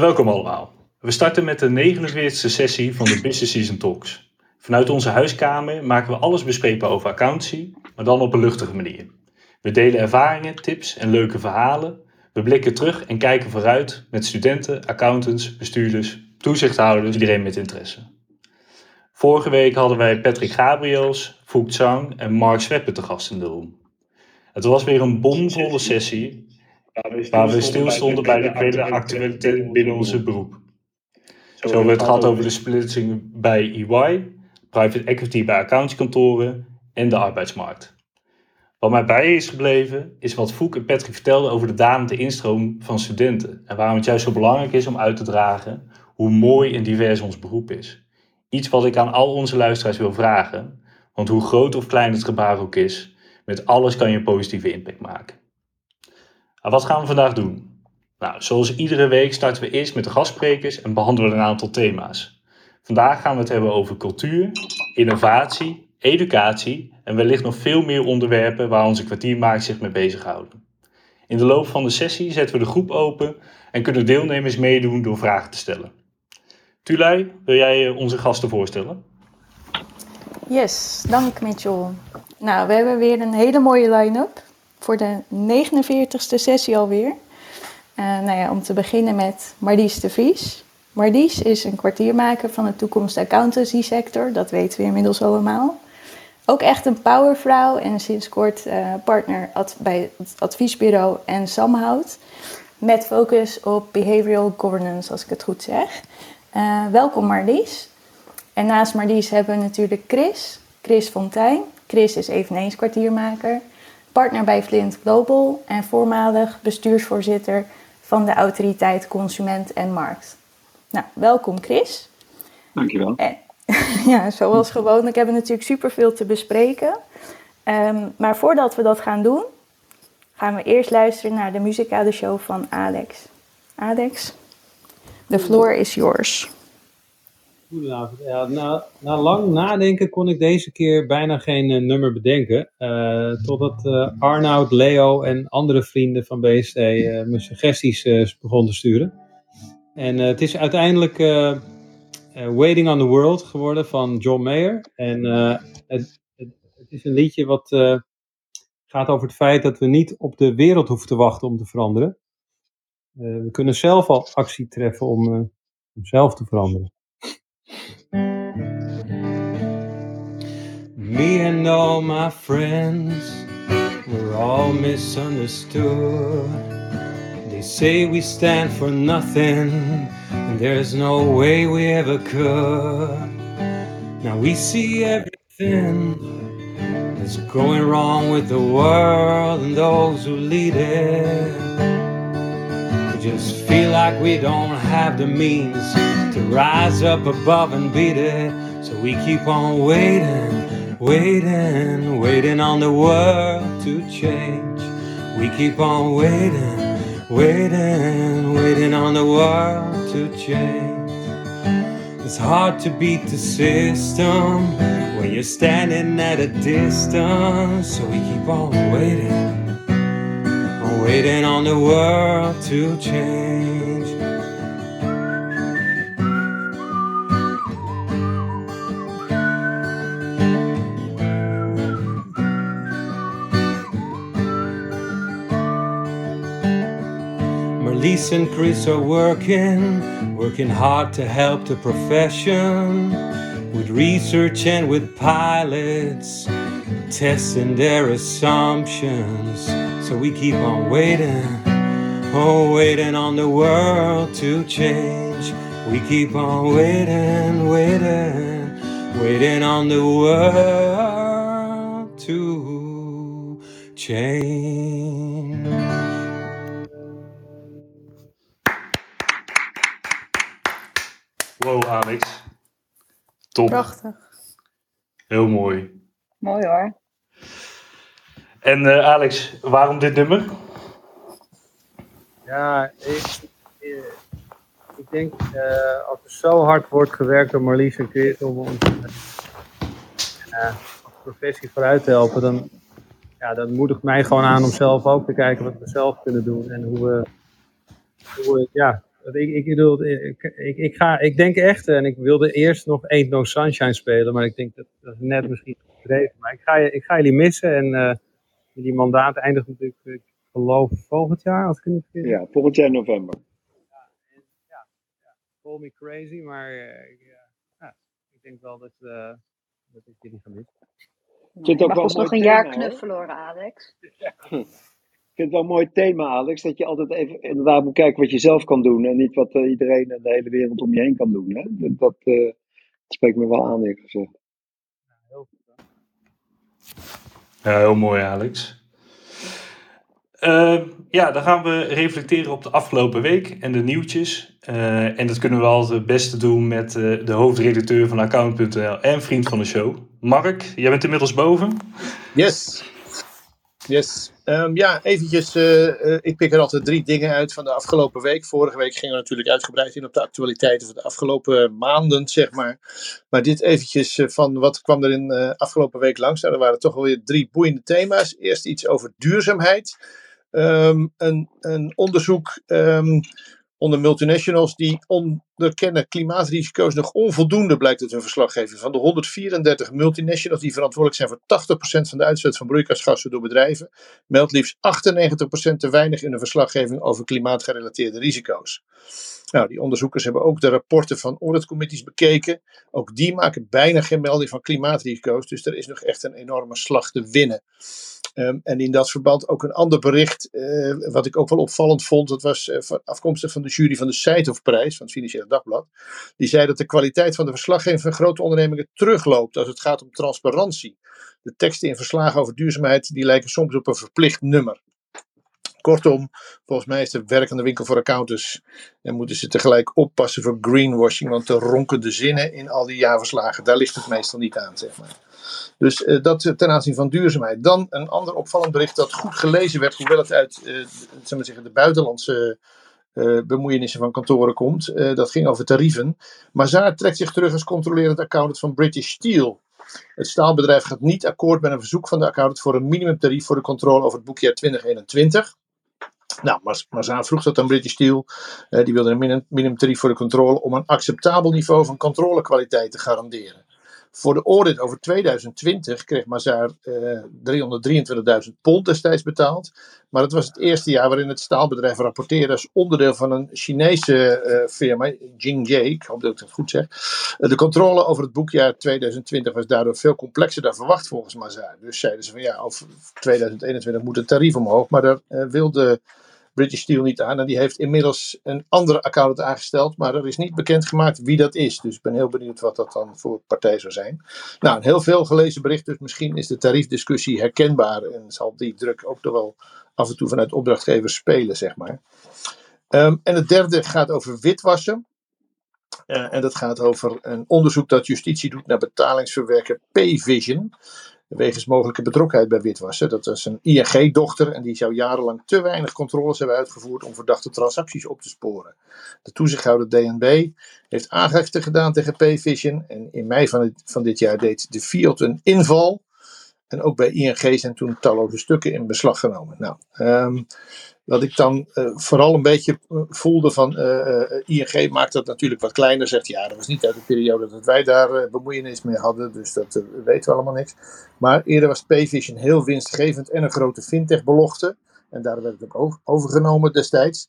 welkom allemaal. We starten met de 49e sessie van de Business Season Talks. Vanuit onze huiskamer maken we alles bespreekbaar over accountancy, maar dan op een luchtige manier. We delen ervaringen, tips en leuke verhalen. We blikken terug en kijken vooruit met studenten, accountants, bestuurders, toezichthouders, iedereen met interesse. Vorige week hadden wij Patrick Gabriels, Fouk Zhang en Mark Sveppe te gast in de room. Het was weer een bomvolle sessie waar we stilstonden bij de vele actualiteiten binnen onze beroep. Zo hebben we het gehad over de splitsing bij EY, private equity bij accountskantoren en de arbeidsmarkt. Wat mij bij is gebleven, is wat Foek en Patrick vertelden over de dalende instroom van studenten. En waarom het juist zo belangrijk is om uit te dragen hoe mooi en divers ons beroep is. Iets wat ik aan al onze luisteraars wil vragen, want hoe groot of klein het gebaar ook is, met alles kan je een positieve impact maken. Nou, wat gaan we vandaag doen? Nou, zoals iedere week starten we eerst met de gastsprekers en behandelen een aantal thema's. Vandaag gaan we het hebben over cultuur, innovatie, educatie en wellicht nog veel meer onderwerpen waar onze kwartiermakers zich mee bezighouden. In de loop van de sessie zetten we de groep open en kunnen deelnemers meedoen door vragen te stellen. Tulay, wil jij eh, onze gasten voorstellen? Yes, dank Mitchell. Nou, we hebben weer een hele mooie line-up voor de 49ste sessie alweer. Uh, nou ja, om te beginnen met Marlies de Vries. Marlies is een kwartiermaker van de toekomst accountancy sector, dat weten we inmiddels allemaal. Ook echt een powervrouw en sinds kort uh, partner bij het adviesbureau en Samhout. Met focus op behavioral governance, als ik het goed zeg. Uh, welkom Marlies. En naast Marlies hebben we natuurlijk Chris, Chris Fontijn. Chris is eveneens kwartiermaker, partner bij Flint Global en voormalig bestuursvoorzitter van de autoriteit Consument en Markt. Nou, welkom Chris. Dankjewel. En, ja, zoals gewoonlijk hebben we natuurlijk superveel te bespreken. Um, maar voordat we dat gaan doen, gaan we eerst luisteren naar de muzikale show van Alex. Alex, the floor is yours. Ja, na, na lang nadenken kon ik deze keer bijna geen uh, nummer bedenken. Uh, totdat uh, Arnoud, Leo en andere vrienden van BST me suggesties begonnen te sturen. En het is uiteindelijk Waiting on the World geworden van John Mayer. En het, het, het, is een liedje wat gaat over het feit dat we niet op de wereld hoeven te wachten om te veranderen. we kunnen zelf al actie treffen om, om zelf te veranderen. Me and all my friends, we're all misunderstood. They say we stand for nothing, and there's no way we ever could. Now we see everything that's going wrong with the world and those who lead it. Just feel like we don't have the means to rise up above and beat it. So we keep on waiting, waiting, waiting on the world to change. We keep on waiting, waiting, waiting on the world to change. It's hard to beat the system when you're standing at a distance. So we keep on waiting, waiting on the world to change. Elise and Chris are working, working hard to help the profession with research and with pilots, testing their assumptions. So we keep on waiting, oh, waiting on the world to change. We keep on waiting, waiting, waiting on the world to change. Whoa, Alex. Top. Prachtig. Heel mooi. Mooi hoor. En uh, Alex, waarom dit nummer? Ja, ik, ik denk uh, als er zo hard wordt gewerkt door Marlies en Chris om ons uh, als professie vooruit te helpen, dan, ja, dan moedigt mij gewoon aan om zelf ook te kijken wat we zelf kunnen doen en hoe we, hoe we ja, Ik, ik, bedoel, ik, ik, ik, ga, ik denk echt, en ik wilde eerst nog Ain't No Sunshine spelen, maar ik denk dat dat is net misschien gedreven. Maar ik ga, ik ga jullie missen en uh, die mandaat eindigt natuurlijk, ik geloof, volgend jaar, als ik het niet. Ja, volgend jaar november. Ja, en, ja, ja, call me crazy, maar uh, ja, ik denk wel dat, uh, dat ik jullie ga missen. Je mag ons nog een jaar knuffelen hoor, Alex. Ja. Ik vind het wel een mooi thema, Alex, dat je altijd even inderdaad moet kijken wat je zelf kan doen en niet wat uh, iedereen en de hele wereld om je heen kan doen. Hè? Dat, uh, dat spreekt me wel aan, eerlijk gezegd. Ja, heel mooi, Alex. Uh, ja, dan gaan we reflecteren op de afgelopen week en de nieuwtjes. Uh, en dat kunnen we altijd het beste doen met uh, de hoofdredacteur van Account.nl en vriend van de show. Mark, jij bent inmiddels boven. Yes. Yes. Um, ja, eventjes. Uh, uh, ik pik er altijd drie dingen uit van de afgelopen week. Vorige week gingen we natuurlijk uitgebreid in op de actualiteiten van de afgelopen maanden, zeg maar. Maar dit eventjes uh, van wat kwam er in de afgelopen week langs. Nou, er waren toch wel weer drie boeiende thema's. Eerst iets over duurzaamheid. Um, een, een, onderzoek um, onder multinationals die onderkennen klimaatrisico's nog onvoldoende, blijkt uit hun verslaggeving. Van de 134 multinationals die verantwoordelijk zijn voor 80% van de uitstoot van broeikasgassen door bedrijven, meldt liefst 98% te weinig in hun verslaggeving over klimaatgerelateerde risico's. Nou, die onderzoekers hebben ook de rapporten van auditcommissies bekeken. Ook die maken bijna geen melding van klimaatrisico's, dus er is nog echt een enorme slag te winnen. Um, en in dat verband ook een ander bericht, uh, wat ik ook wel opvallend vond. Dat was uh, afkomstig van de jury van de Seidhoff-prijs van het Financiële Dagblad. Die zei dat de kwaliteit van de verslaggeving van grote ondernemingen terugloopt als het gaat om transparantie. De teksten in verslagen over duurzaamheid die lijken soms op een verplicht nummer. Kortom, volgens mij is de werkende winkel voor accountants en moeten ze tegelijk oppassen voor greenwashing, want de ronkende zinnen in al die jaarverslagen, daar ligt het meestal niet aan, zeg maar. Dus uh, dat ten aanzien van duurzaamheid. Dan een ander opvallend bericht dat goed gelezen werd, hoewel het uit maar zeggen, de buitenlandse bemoeienissen van kantoren komt. dat ging over tarieven. Maar Zaar trekt zich terug als controlerend accountant van British Steel. Het staalbedrijf gaat niet akkoord met een verzoek van de accountant voor een minimumtarief voor de controle over het boekjaar 2021. Nou, Mazaan vroeg dat aan British Steel. Die wilde een minim, minimumtarief voor de controle om een acceptabel niveau van controlekwaliteit te garanderen. Voor de audit over 2020 kreeg Mazar uh, 323.000 pond destijds betaald. Maar het was het eerste jaar waarin het staalbedrijf rapporteerde als onderdeel van een Chinese uh, firma, Jingye, ik hoop dat ik het goed zeg. Uh, de controle over het boekjaar 2020 was daardoor veel complexer dan verwacht volgens Mazar. Dus zeiden ze van ja, over 2021 moet het tarief omhoog. Maar daar wilde British Steel niet aan. En die heeft inmiddels een andere accountant aangesteld, maar er is niet bekendgemaakt wie dat is. Dus ik ben heel benieuwd wat dat dan voor partij zou zijn. Nou, heel veel gelezen bericht, dus misschien is de tariefdiscussie herkenbaar en zal die druk ook toch wel af en toe vanuit opdrachtgevers spelen, zeg maar. Um, en het derde gaat over witwassen. Uh, en dat gaat over een onderzoek dat justitie doet naar betalingsverwerker Payvision wegens mogelijke betrokkenheid bij witwassen. Dat was een ING-dochter en die zou jarenlang te weinig controles hebben uitgevoerd om verdachte transacties op te sporen. De toezichthouder DNB heeft aangifte gedaan tegen Payvision en in mei van, van dit jaar deed de Fiat een inval. En ook bij ING zijn toen talloze stukken in beslag genomen. Nou, um, wat ik dan uh, vooral een beetje voelde van uh, ING maakt dat natuurlijk wat kleiner. Zegt ja, dat was niet uit de periode dat wij daar bemoeienis mee hadden. Dus dat weten we allemaal niks. Maar eerder was Payvision heel winstgevend en een grote fintech-belofte. En daar werd het ook overgenomen destijds.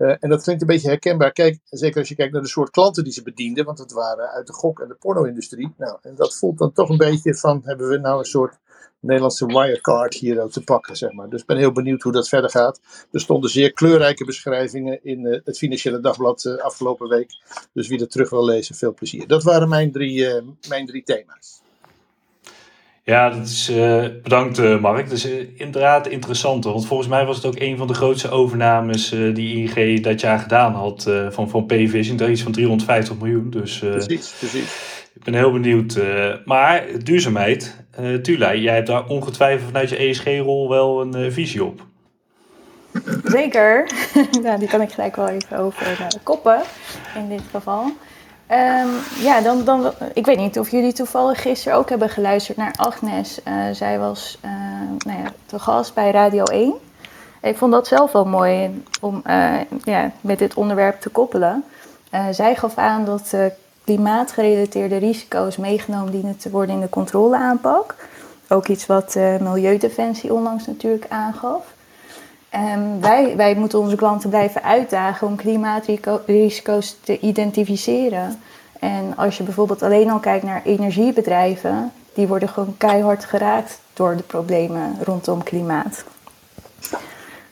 Uh, en dat klinkt een beetje herkenbaar. Kijk, zeker als je kijkt naar de soort klanten die ze bedienden, want het waren uit de gok- en de porno-industrie. Nou, en dat voelt dan toch een beetje van: hebben we nou een soort Nederlandse wirecard hier te pakken, zeg maar. Dus ik ben heel benieuwd hoe dat verder gaat. Er stonden zeer kleurrijke beschrijvingen in uh, het Financiële Dagblad uh, afgelopen week. Dus wie dat terug wil lezen, veel plezier. Dat waren mijn drie, mijn drie thema's. Ja, dat is, uh, bedankt uh, Mark. Dat is uh, inderdaad interessant. Want volgens mij was het ook een van de grootste overnames die ING dat jaar gedaan had van, van. Dat iets van 350 miljoen. Dus, precies, precies. Ik ben heel benieuwd. maar duurzaamheid, uh, Tula, jij hebt daar ongetwijfeld vanuit je ESG-rol wel een visie op. Zeker. nou, die kan ik gelijk wel even over koppen in dit geval. Um, ja, dan, dan, ik weet niet of jullie toevallig gisteren ook hebben geluisterd naar Agnes. Uh, zij was uh, nou ja, gast bij Radio 1. Ik vond dat zelf wel mooi om ja, met dit onderwerp te koppelen. zij gaf aan dat klimaatgerelateerde risico's meegenomen dienen te worden in de controleaanpak. Ook iets wat Milieudefensie onlangs natuurlijk aangaf. Um, wij, wij moeten onze klanten blijven uitdagen om klimaatrisico's te identificeren. En als je bijvoorbeeld alleen al kijkt naar energiebedrijven, die worden gewoon keihard geraakt door de problemen rondom klimaat.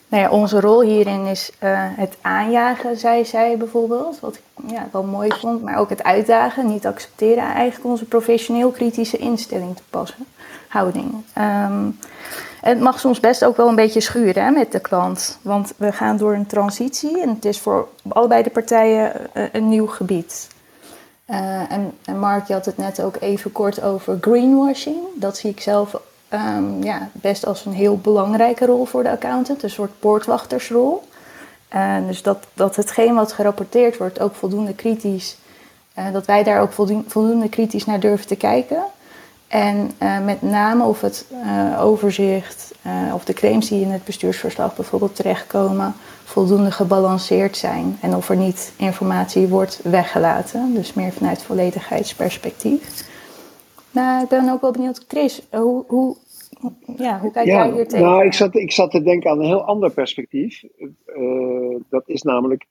Nou ja, onze rol hierin is uh, het aanjagen, zei zij bijvoorbeeld, wat ik ja, wel mooi vond, maar ook het uitdagen, niet accepteren, eigenlijk onze professioneel kritische instelling te passen, houding. Um, het mag soms best ook wel een beetje schuren hè, met de klant. Want we gaan door een transitie en het is voor allebei de partijen eh, een, nieuw gebied. Uh, en, en, Mark, had het net ook even kort over greenwashing. Dat zie ik zelf um, ja, best als een heel belangrijke rol voor de accountant. Een soort poortwachtersrol. Uh, dus dat, dat hetgeen wat gerapporteerd wordt ook voldoende kritisch... Uh, dat wij daar ook voldoende kritisch naar durven te kijken... En uh, met name of het uh, overzicht uh, of de claims die in het bestuursverslag bijvoorbeeld terechtkomen voldoende gebalanceerd zijn. En of er niet informatie wordt weggelaten. Dus meer vanuit volledigheidsperspectief. Nou, ik ben ook wel benieuwd, Chris, hoe, hoe, ja, hoe kijk jij hier tegen? Nou, ik zat, ik zat te denken aan een heel ander perspectief. dat is namelijk,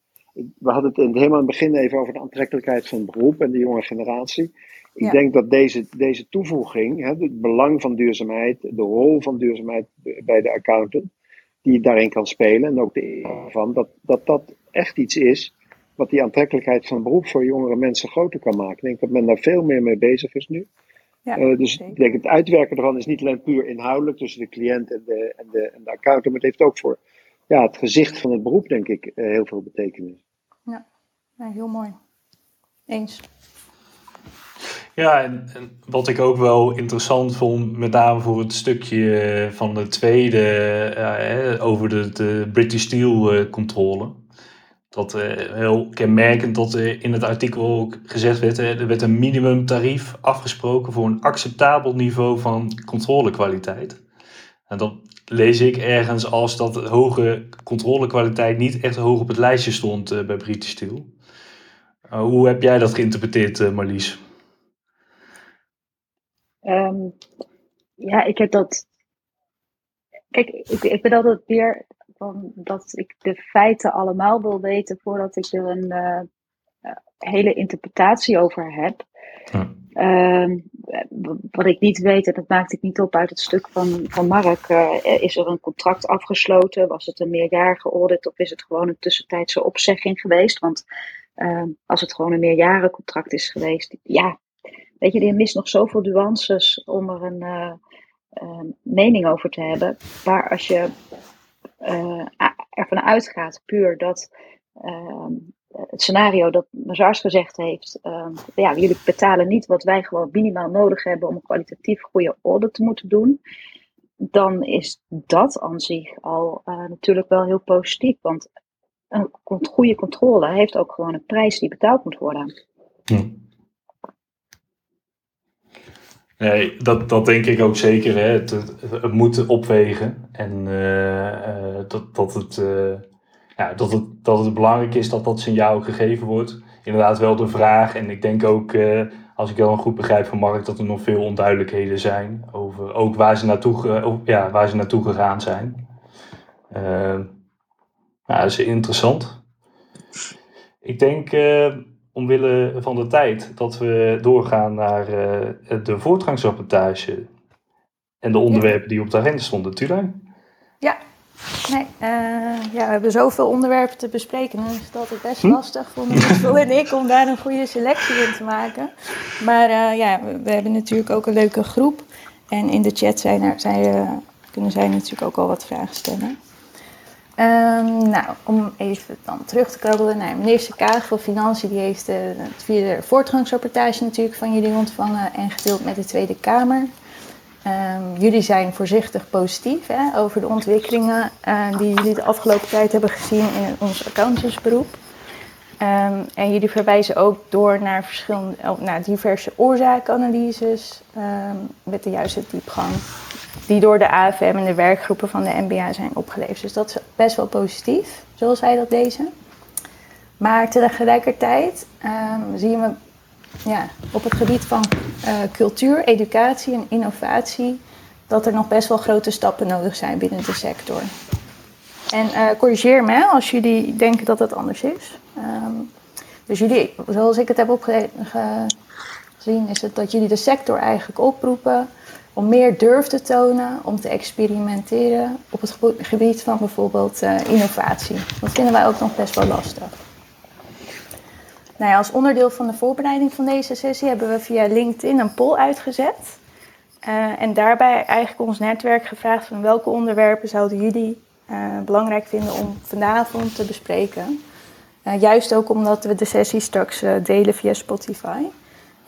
we hadden het in, helemaal in het begin even over de aantrekkelijkheid van het beroep en de jonge generatie. Ik denk dat deze, deze toevoeging, hè, het belang van duurzaamheid, de rol van duurzaamheid bij de accountant, die daarin kan spelen, en ook de van, dat, dat dat echt iets is wat die aantrekkelijkheid van beroep voor jongere mensen groter kan maken. Ik denk dat men daar veel meer mee bezig is nu. Ja, uh, dus ik denk het uitwerken ervan is niet alleen puur inhoudelijk tussen de cliënt en de, en de, en de accountant, maar het heeft ook voor ja, het gezicht van het beroep, denk ik, uh, heel veel betekenis. Ja. ja, heel mooi. Eens. Ja, en, en, wat ik ook wel interessant vond, met name voor het stukje eh, van de tweede uh, over de, de, British Steel uh, controle. Dat uh, heel kenmerkend dat in het artikel ook gezegd werd, er werd een minimumtarief afgesproken voor een acceptabel niveau van controlekwaliteit. En dat lees ik ergens als dat hoge controlekwaliteit niet echt hoog op het lijstje stond bij British Steel. hoe heb jij dat geïnterpreteerd, Marlies? Um, ja, ik heb dat. Kijk, ik, ik ben altijd weer van dat ik de feiten allemaal wil weten voordat ik er een uh, hele interpretatie over heb. Um, wat ik niet weet, en dat maakte ik niet op uit het stuk van, van Mark, uh, is er een contract afgesloten? Was het een meerjarige audit of is het gewoon een tussentijdse opzegging geweest? Want uh, als het gewoon een meerjarencontract is geweest, ja, Weet je, er mist nog zoveel nuances om er een uh, uh, mening over te hebben. Maar als je uh, ervan uitgaat, puur dat het scenario dat Mazars gezegd heeft, ja, jullie betalen niet wat wij gewoon minimaal nodig hebben om een kwalitatief goede audit te moeten doen, dan is dat aan zich al natuurlijk wel heel positief. Want een goede controle heeft ook gewoon een prijs die betaald moet worden. Nee, dat, dat denk ik ook zeker. Hè. Het, moet opwegen. En uh, uh, dat, dat, het, uh, ja, dat, het, dat het belangrijk is dat dat signaal gegeven wordt. Inderdaad wel de vraag. En ik denk ook, als ik dan goed begrijp van Mark, dat er nog veel onduidelijkheden zijn. Over ook waar ze naartoe, ja, waar ze naartoe gegaan zijn. ja, dat is interessant. Ik denk omwille van de tijd dat we doorgaan naar uh, de voortgangsrapportage en de onderwerpen die op de agenda stonden. Tula? Ja, nee, uh, ja, we hebben zoveel onderwerpen te bespreken. Dan is het altijd best hm? lastig voor Michel en ik om daar een goede selectie in te maken. Maar uh, ja, we, hebben natuurlijk ook een leuke groep. En in de chat zijn er, zijn, kunnen zij natuurlijk ook al wat vragen stellen. Um, nou, om even dan terug te krabbelen naar minister Kaag van Financiën. Die heeft uh, het vierde voortgangsrapportage natuurlijk van jullie ontvangen en gedeeld met de Tweede Kamer. Um, jullie zijn voorzichtig positief hè, over de ontwikkelingen uh, die jullie de afgelopen tijd hebben gezien in ons accountantsberoep. Um, en jullie verwijzen ook door naar, verschillende, oh, naar diverse oorzaakanalyses met de juiste diepgang. Die door de AFM en de werkgroepen van de MBA zijn opgeleverd. Dus dat is best wel positief, zoals wij dat lezen. Maar tegelijkertijd um, zien we ja, op het gebied van uh, cultuur, educatie en innovatie dat er nog best wel grote stappen nodig zijn binnen de sector. En uh, corrigeer me als jullie denken dat het anders is. Um, dus jullie, zoals ik het heb opgezien, is het dat jullie de sector eigenlijk oproepen om meer durf te tonen, om te experimenteren op het gebied van bijvoorbeeld uh, innovatie. Dat vinden wij ook nog best wel lastig. Nou ja, als onderdeel van de voorbereiding van deze sessie hebben we via LinkedIn een poll uitgezet. Uh, en daarbij eigenlijk ons netwerk gevraagd van welke onderwerpen zouden jullie uh, belangrijk vinden om vanavond te bespreken. Juist ook omdat we de sessie straks delen via Spotify.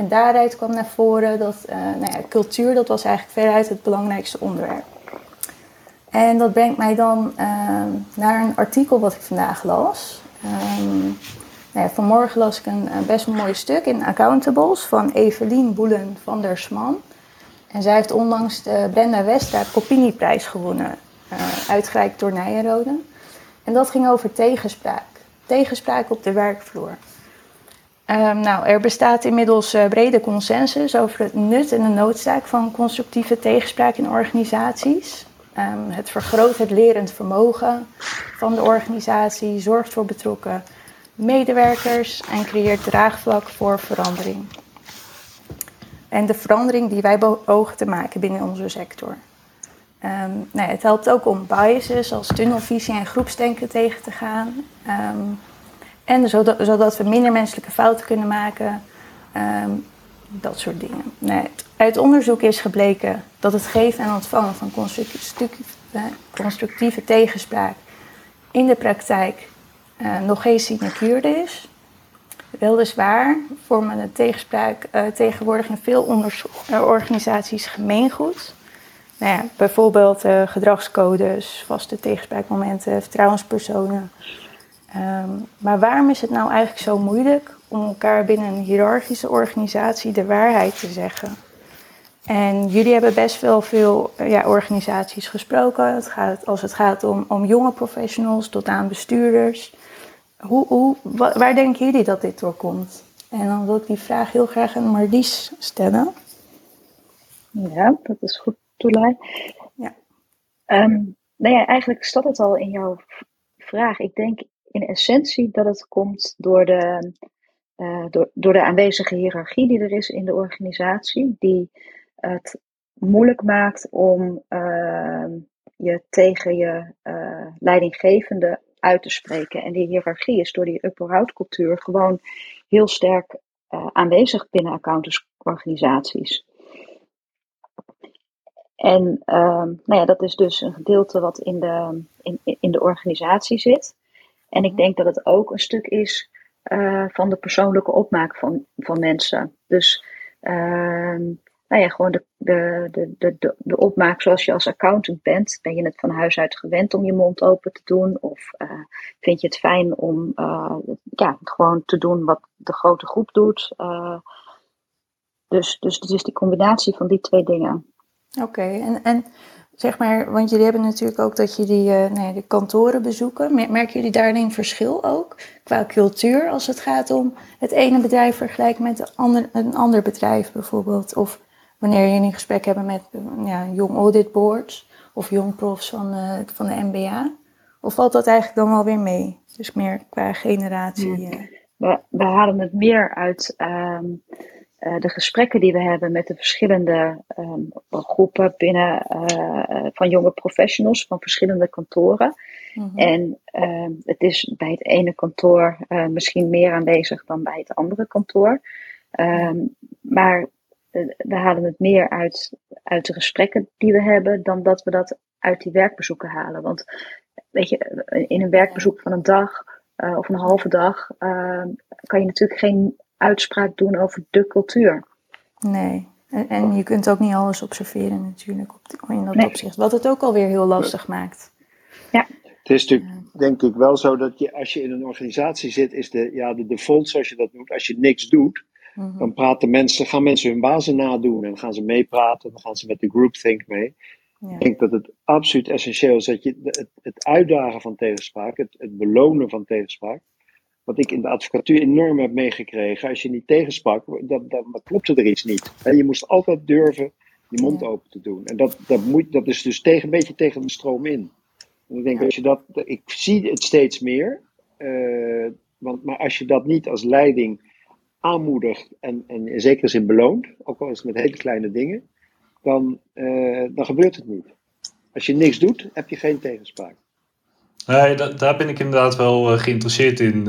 En daaruit kwam naar voren dat nou ja, cultuur, dat was eigenlijk veruit het belangrijkste onderwerp. En dat brengt mij dan naar een artikel wat ik vandaag las. Um, nou ja, vanmorgen las ik een, best mooi stuk in Accountables van Evelien Boelen van der Sman. En zij heeft onlangs de Brenda Westra Copinieprijs gewonnen, uh, uitgereikt door Nijenrode. En dat ging over tegenspraak. Tegenspraak op de werkvloer. Um, nou, er bestaat inmiddels uh, brede consensus over het nut en de noodzaak van constructieve tegenspraak in organisaties. Um, het vergroot het lerend vermogen van de organisatie, zorgt voor betrokken medewerkers en creëert draagvlak voor verandering. En de verandering die wij beogen te maken binnen onze sector. Um, nou, het helpt ook om biases als tunnelvisie en groepsdenken tegen te gaan. En zodat, zodat, we minder menselijke fouten kunnen maken. Um, dat soort dingen. Nou, uit onderzoek is gebleken dat het geven en ontvangen van constructieve, tegenspraak in de praktijk uh, nog geen sinecure is. Weliswaar vormen de tegenspraak uh, tegenwoordig in veel organisaties gemeengoed. Nou ja, bijvoorbeeld uh, gedragscodes, vaste tegenspraakmomenten, vertrouwenspersonen. Um, maar waarom is het nou eigenlijk zo moeilijk om elkaar binnen een hiërarchische organisatie de waarheid te zeggen? En jullie hebben best wel veel ja, organisaties gesproken. Het gaat, als het gaat om, om jonge professionals tot aan bestuurders. Hoe, hoe, waar denken jullie dat dit door komt? En dan wil ik die vraag heel graag aan Marlies stellen. Ja, dat is goed, Toelai. Ja. Um, nou ja, eigenlijk staat het al in jouw vraag. Ik denk in essentie dat het komt door de, uh, door, door de aanwezige hiërarchie die er is in de organisatie, die het moeilijk maakt om uh, je tegen je uh, leidinggevende uit te spreken. En die hiërarchie is door die upper cultuur gewoon heel sterk uh, aanwezig binnen accountantsorganisaties. En uh, nou ja, dat is dus een gedeelte wat in de, in, in de organisatie zit. En ik denk dat het ook een stuk is uh, van de persoonlijke opmaak van, van mensen. Dus ehm, nou ja, gewoon de, de, de, de, de opmaak zoals je als accountant bent. Ben je het van huis uit gewend om je mond open te doen? Of uh, vind je het fijn om uh, ja, gewoon te doen wat de grote groep doet? Dus, dus het is die combinatie van die twee dingen. Oké, okay, en, en zeg maar, want jullie hebben natuurlijk ook dat jullie uh, nee, de kantoren bezoeken. Merken jullie daarin verschil ook qua cultuur als het gaat om het ene bedrijf vergelijken met ander, een ander bedrijf bijvoorbeeld? Of wanneer je een gesprek hebt met ja, jong audit boards of jong profs van, uh, van de MBA? Of valt dat eigenlijk dan wel weer mee? Dus meer qua generatie. Uh... We, we, halen het meer uit um, uh, de gesprekken die we hebben met de verschillende um, groepen binnen van jonge professionals van verschillende kantoren. Mm -hmm. En ehm, het is bij het ene kantoor misschien meer aanwezig dan bij het andere kantoor. maar we halen het meer uit, uit de gesprekken die we hebben, dan dat we dat uit die werkbezoeken halen. Want weet je, in een werkbezoek van een dag of een halve dag kan je natuurlijk geen uitspraak doen over de cultuur. Nee, en, en je kunt ook niet alles observeren natuurlijk op, in dat nee. opzicht. Wat het ook alweer heel lastig maakt. Ja. Het is natuurlijk, denk ik, wel zo dat je als je in een organisatie zit, is de, ja, de default, zoals je dat noemt, als je niks doet, Mm-hmm. Dan praten mensen, gaan mensen hun bazen nadoen en dan gaan ze meepraten, dan gaan ze met de groupthink mee. Ik denk dat het absoluut essentieel is dat je het, het uitdagen van tegenspraak, het, het belonen van tegenspraak, wat ik in de advocatuur enorm heb meegekregen. Als je niet tegensprak, dan, dan klopte er iets niet. Je moest altijd durven die mond open te doen. En dat, dat, moet, dat is dus tegen, een beetje tegen de stroom in. En ik denk, als je dat, ik zie het steeds meer. Uh, want, maar als je dat niet als leiding aanmoedigt en, en in zekere zin beloont, ook al is het met hele kleine dingen, dan, uh, dan gebeurt het niet. Als je niks doet, heb je geen tegenspraak. Nee, daar ben ik inderdaad wel uh, geïnteresseerd in,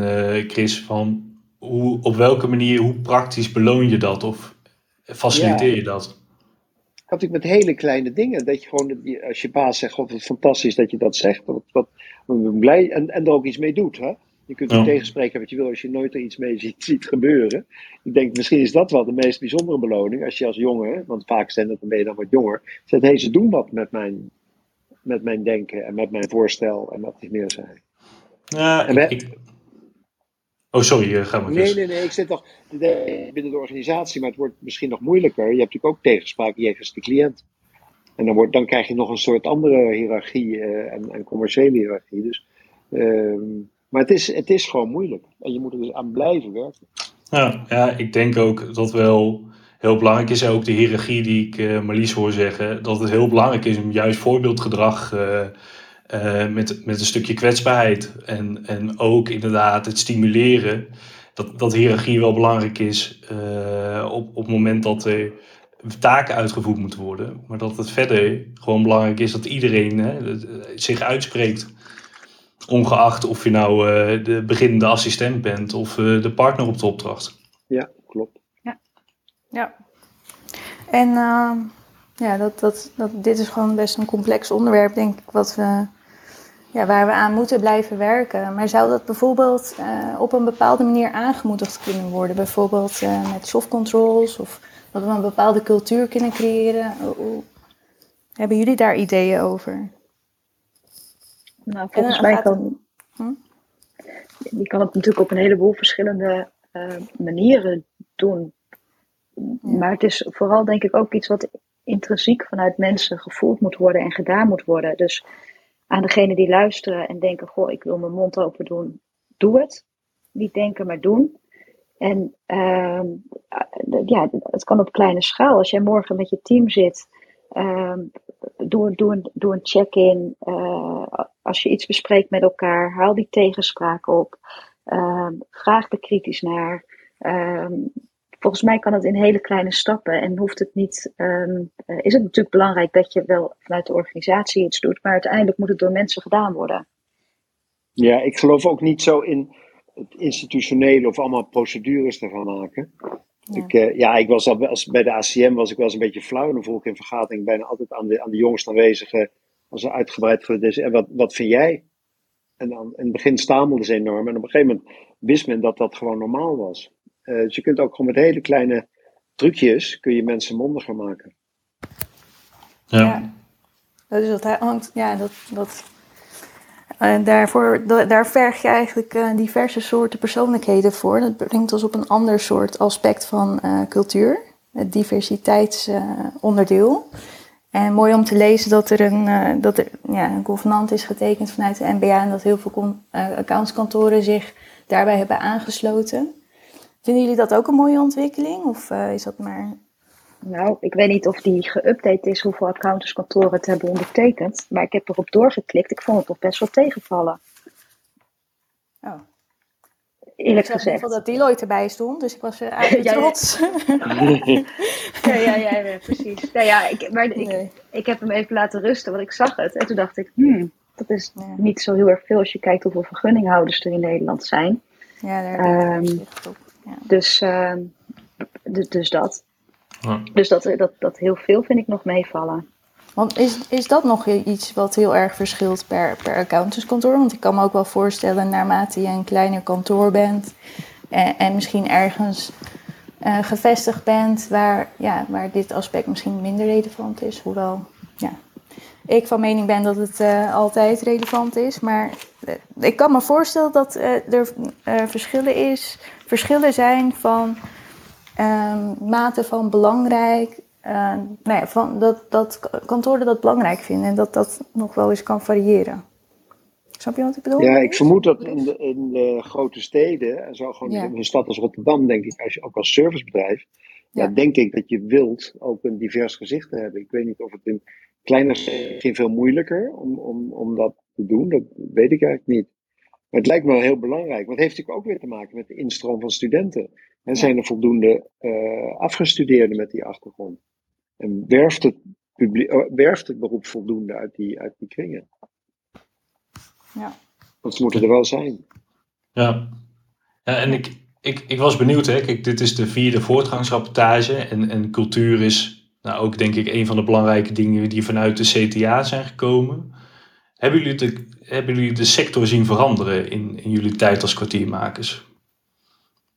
Chris. Van hoe, op welke manier, hoe praktisch beloon je dat of faciliteer ja. je dat? natuurlijk met hele kleine dingen. Dat je gewoon, als je baas zegt, god, wat fantastisch dat je dat zegt. Wat, wat, blij, en, en er ook iets mee doet. Hè? Je kunt er tegenspreken wat je wil als je nooit er iets mee ziet, ziet, gebeuren. Ik denk, misschien is dat wel de meest bijzondere beloning. Als je als jongen, want vaak zijn dat, dan ben je dan wat jonger. Zegt, hé, hey, ze doen wat met mijn, met mijn denken en met mijn voorstel en wat die meer zijn. Ja, ik, Oh, sorry, uh, ga maar. Nee, nee, nee. Ik zit toch binnen de organisatie, maar het wordt misschien nog moeilijker. Je hebt natuurlijk ook tegenspraak jegens de cliënt. En dan, wordt, dan krijg je nog een soort andere hiërarchie uh, en, en, commerciële hiërarchie. Dus, uh, maar het is, het is gewoon moeilijk. En je moet er dus aan blijven werken. Ja, ja ik denk ook dat wel heel belangrijk is. Ook de hiërarchie die ik uh, Marlies hoor zeggen. Dat het heel belangrijk is om juist voorbeeldgedrag uh, met, met een stukje kwetsbaarheid. En, en ook inderdaad het stimuleren. Dat, dat hiërarchie wel belangrijk is op, op het moment dat er taken uitgevoerd moeten worden. Maar dat het verder gewoon belangrijk is dat iedereen hè, zich uitspreekt. Ongeacht of je nou de beginnende assistent bent of de partner op de opdracht. Ja. Ja. En ja, dat, dat, dat, dit is gewoon best een complex onderwerp, denk ik, wat we ja, waar we aan moeten blijven werken. Maar zou dat bijvoorbeeld uh, op een bepaalde manier aangemoedigd kunnen worden? Bijvoorbeeld uh, met soft controls of dat we een bepaalde cultuur kunnen creëren? Hoe, hebben jullie daar ideeën over? Nou, volgens mij kan... Hm? Je kan het natuurlijk op een heleboel verschillende uh, manieren doen. Maar het is vooral denk ik ook iets wat intrinsiek vanuit mensen gevoeld moet worden en gedaan moet worden. Dus aan degene die luisteren en denken: Goh, ik wil mijn mond open doen, doe het. Niet denken, maar doen. En uh, ja, het kan op kleine schaal. Als jij morgen met je team zit, uh, doe, een, een check-in. Uh, als je iets bespreekt met elkaar, haal die tegenspraak op. Ehm, vraag er kritisch naar volgens mij kan het in hele kleine stappen en hoeft het niet. Um, is het natuurlijk belangrijk dat je wel vanuit de organisatie iets doet, maar uiteindelijk moet het door mensen gedaan worden. Ja, ik geloof ook niet zo in het institutionele of allemaal procedures ervan maken. Ja. Ik, uh, ja, ik was al, als, bij de ACM was ik wel eens een beetje flauw. En dan vroeg ik in vergadering bijna altijd aan de, aan de jongst aanwezigen, als er uitgebreid is, en wat, wat vind jij? En dan, in het begin stamelde ze enorm. En op een gegeven moment wist men dat dat gewoon normaal was. Uh, dus je kunt ook gewoon met hele kleine trucjes kun je mensen mondiger maken. Ja. ja. Dus dat hangt, ja, dat, dat, uh, daarvoor, daar verg je eigenlijk uh, diverse soorten persoonlijkheden voor. Dat brengt ons op een ander soort aspect van cultuur, het diversiteitsonderdeel. en mooi om te lezen dat er een, dat er, ja, een convenant is getekend vanuit de NBA en dat heel veel accountskantoren zich daarbij hebben aangesloten. Vinden jullie dat ook een mooie ontwikkeling? Of uh, is dat maar. Nou, ik weet niet of die geüpdate is hoeveel accountantskantoren het hebben ondertekend. Maar ik heb erop doorgeklikt. Ik vond het toch best wel tegenvallen. Oh. Eerlijk ik gezegd. Ik dat Deloitte erbij stond, dus ik was eigenlijk ja, trots. ja, ja, ja, precies. Nou ja, ik, maar ik, ik heb hem even laten rusten, want ik zag het. En toen dacht ik, hmm, dat is niet zo heel erg veel als je kijkt hoeveel vergunninghouders er in Nederland zijn. Ja, daar um, dus, uh, dus dat. Dus dat, dat, dat heel veel vind ik nog meevallen. Want is, is dat nog iets wat heel erg verschilt per, per accountantskantoor? Want ik kan me ook wel voorstellen, naarmate je een kleiner kantoor bent en, en misschien ergens uh, gevestigd bent waar, ja, waar dit aspect misschien minder relevant is. Hoewel ja, ik van mening ben dat het uh, altijd relevant is. Maar uh, ik kan me voorstellen dat er verschillen is verschillen zijn van um, mate van belangrijk uh, nou ja, van dat, dat kantoren dat belangrijk vinden en dat dat nog wel eens kan variëren. Snap je wat ik bedoel? Ja, ik vermoed dat in de, in de grote steden, en zo gewoon in een stad als Rotterdam, denk ik, als je ook als servicebedrijf, ja. denk ik dat je wilt ook een divers gezicht te hebben. Ik weet niet of het in kleine steden veel moeilijker om, om, om dat te doen, dat weet ik eigenlijk niet. Maar het lijkt me wel heel belangrijk, want het heeft natuurlijk ook weer te maken met de instroom van studenten. En zijn er voldoende uh, afgestudeerden met die achtergrond? En werft het, uh, werft het beroep voldoende uit die, uit die kringen? Ja. Want ze moeten er wel zijn. Ja, ja en ik, ik, ik was benieuwd, hè. Kijk, dit is de vierde voortgangsrapportage en, en cultuur is nou, ook denk ik een van de belangrijke dingen die vanuit de CTA zijn gekomen. Hebben jullie de, hebben jullie de sector zien veranderen in, in jullie tijd als kwartiermakers?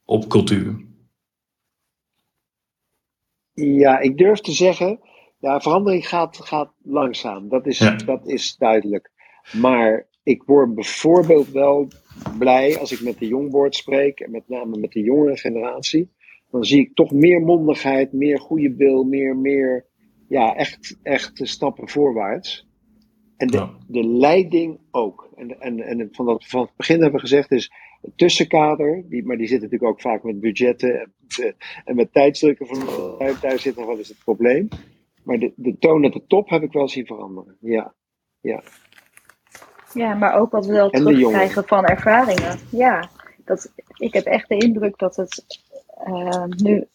Op cultuur? Ja, ik durf te zeggen, ja, verandering gaat, gaat langzaam. Dat is, Ja. dat is duidelijk. Maar ik word bijvoorbeeld wel blij als ik met de jongboard spreek, en met name met de jongere generatie. Dan zie ik toch meer mondigheid, meer goede wil, meer, meer ja, echt, echt stappen voorwaarts. En de, Ja. de leiding ook. En, en, en van, dat, van het begin hebben we gezegd is het tussenkader, die, maar die zit natuurlijk ook vaak met budgetten en, met- en met tijdsdrukken van daar, daar zit nog wel eens het probleem. Maar de, de toon at de top heb ik wel zien veranderen. Ja. Ja, maar ook wat we wel terugkrijgen van ervaringen. Ja, dat, ik heb echt de indruk dat het eh, nu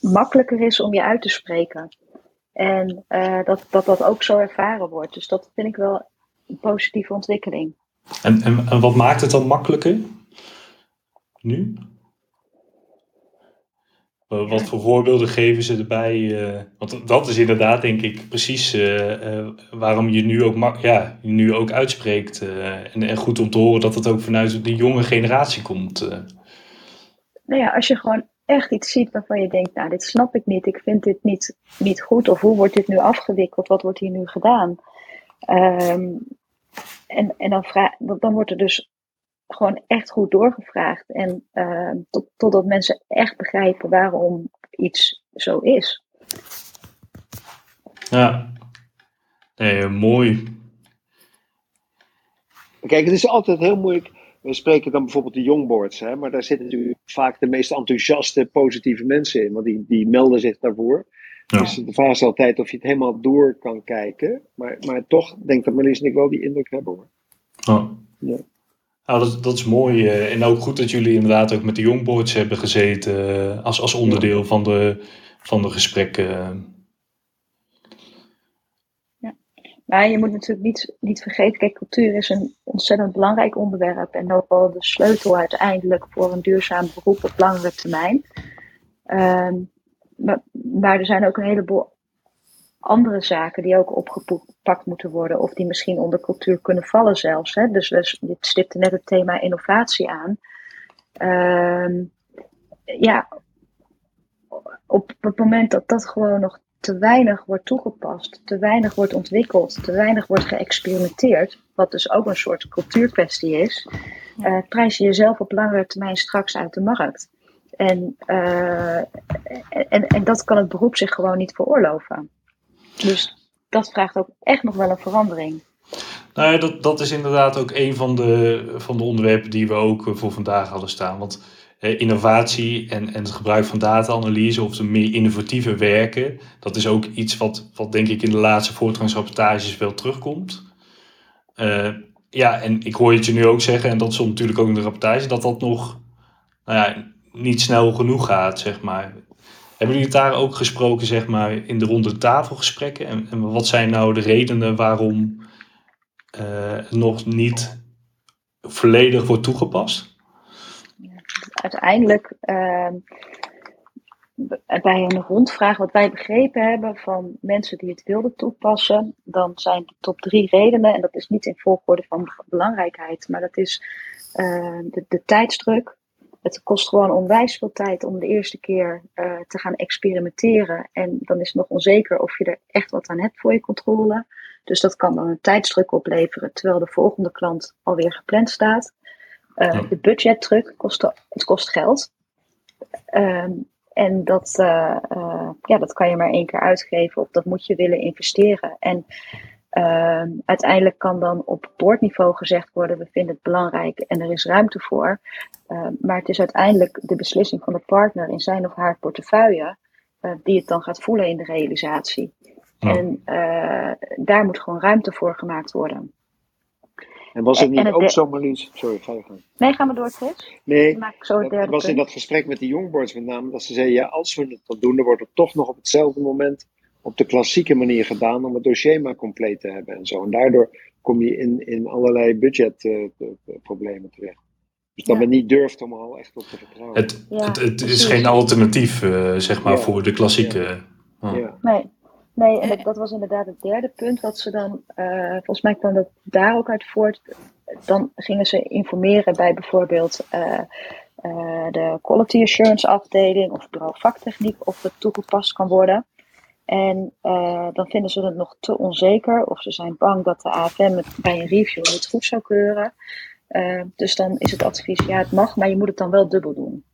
makkelijker is om je uit te spreken. En eh, dat, dat dat ook zo ervaren wordt. Dus dat vind ik wel een positieve ontwikkeling. En, en, en wat maakt het dan makkelijker? Nu? Eh, Wat voor voorbeelden geven ze erbij? eh, want dat is inderdaad, denk ik, precies waarom je nu ook, ja, nu ook uitspreekt. en, en goed om te horen dat het ook vanuit de jonge generatie komt. Nou ja, als je gewoon echt iets ziet waarvan je denkt, nou, dit snap ik niet, ik vind dit niet, niet goed, of hoe wordt dit nu afgewikkeld, wat wordt hier nu gedaan? Ehm, en en dan, vraag, dan wordt er dus gewoon echt goed doorgevraagd. En ehm, tot, totdat mensen echt begrijpen waarom iets zo is. Ja, nee, eh, mooi. Kijk, het is altijd heel moeilijk. We spreken dan bijvoorbeeld de jongboards, hè, maar daar zitten natuurlijk vaak de meest enthousiaste, positieve mensen in, want die, die melden zich daarvoor. Ja. Dus de vraag is altijd of je het helemaal door kan kijken. Maar, maar toch denk ik dat Marlies en ik wel die indruk hebben hoor. Oh. Ja. Nou, dat, dat is mooi. eh, En ook goed dat jullie inderdaad ook met de jongboards hebben gezeten eh, als, als onderdeel van, de, van de gesprekken. Maar je moet natuurlijk niet, niet vergeten, kijk, cultuur is een ontzettend belangrijk onderwerp en ook wel de sleutel uiteindelijk voor een duurzaam beroep op langere termijn. Ehm, maar, er zijn ook een heleboel andere zaken die ook opgepakt moeten worden of die misschien onder cultuur kunnen vallen zelfs. Hè? Dus we, je stipte net het thema innovatie aan. Ehm, ja, op het moment dat dat gewoon nog te weinig wordt toegepast, te weinig wordt ontwikkeld, te weinig wordt geëxperimenteerd, wat dus ook een soort cultuurkwestie is, eh, prijs je jezelf op langere termijn straks uit de markt. En, eh, en, en dat kan het beroep zich gewoon niet veroorloven. Dus dat vraagt ook echt nog wel een verandering. Nou ja, dat, dat is inderdaad ook een van de, van de onderwerpen die we ook eh, voor vandaag hadden staan. Want innovatie en, en het gebruik van data-analyse of de meer innovatieve werken, dat is ook iets wat, wat denk ik in de laatste voortgangsrapportages wel terugkomt. Eh, ja, en ik hoor het je nu ook zeggen, en dat stond natuurlijk ook in de rapportage, dat dat nog nou ja, niet snel genoeg gaat, zeg maar. Hebben jullie het daar ook gesproken, zeg maar, in de ronde tafelgesprekken? En, wat zijn nou de redenen waarom eh, het nog niet volledig wordt toegepast? Uiteindelijk, ehm, bij een rondvraag, wat wij begrepen hebben van mensen die het wilden toepassen, dan zijn de top drie redenen, en dat is niet in volgorde van belangrijkheid, maar dat is eh, de, de tijdsdruk. Het kost gewoon onwijs veel tijd om de eerste keer eh, te gaan experimenteren. En dan is het nog onzeker of je er echt wat aan hebt voor je controle. Dus dat kan dan een tijdsdruk opleveren, terwijl de volgende klant alweer gepland staat. Uh, Ja. De budgetdruk kost, het kost geld. Ehm, En dat, uh, uh, ja, dat kan je maar één keer uitgeven of dat moet je willen investeren. En uh, uiteindelijk kan dan op boordniveau gezegd worden: we vinden het belangrijk en er is ruimte voor. maar het is uiteindelijk de beslissing van de partner in zijn of haar portefeuille die het dan gaat voelen in de realisatie. En daar moet gewoon ruimte voor gemaakt worden. En was het niet ook zo, Marlies? Sorry, ga je gang. Nee, gaan we door, Chris? Nee, maak zo het dat was in dat gesprek met de jongboards met name, dat ze zeiden, ja, als we het dan doen, dan wordt het toch nog op hetzelfde moment op de klassieke manier gedaan om het dossier maar compleet te hebben en zo. En daardoor kom je in, in allerlei budgetproblemen uh, terecht. Dus dat ja. men niet durft om al echt op te vertrouwen. Het, ja, het, het is geen alternatief, uh, zeg maar, ja. voor de klassieke. Ja. Nee. Nee, en dat, was inderdaad het derde punt wat ze dan, uh, volgens mij kwam dat daar ook uit voort. Dan gingen ze informeren bij bijvoorbeeld uh, uh, de quality assurance afdeling of bureau vaktechniek of het toegepast kan worden. En dan vinden ze het nog te onzeker of ze zijn bang dat de AFM het bij een review niet goed zou keuren. dus dan is het advies, ja het mag, maar je moet het dan wel dubbel doen.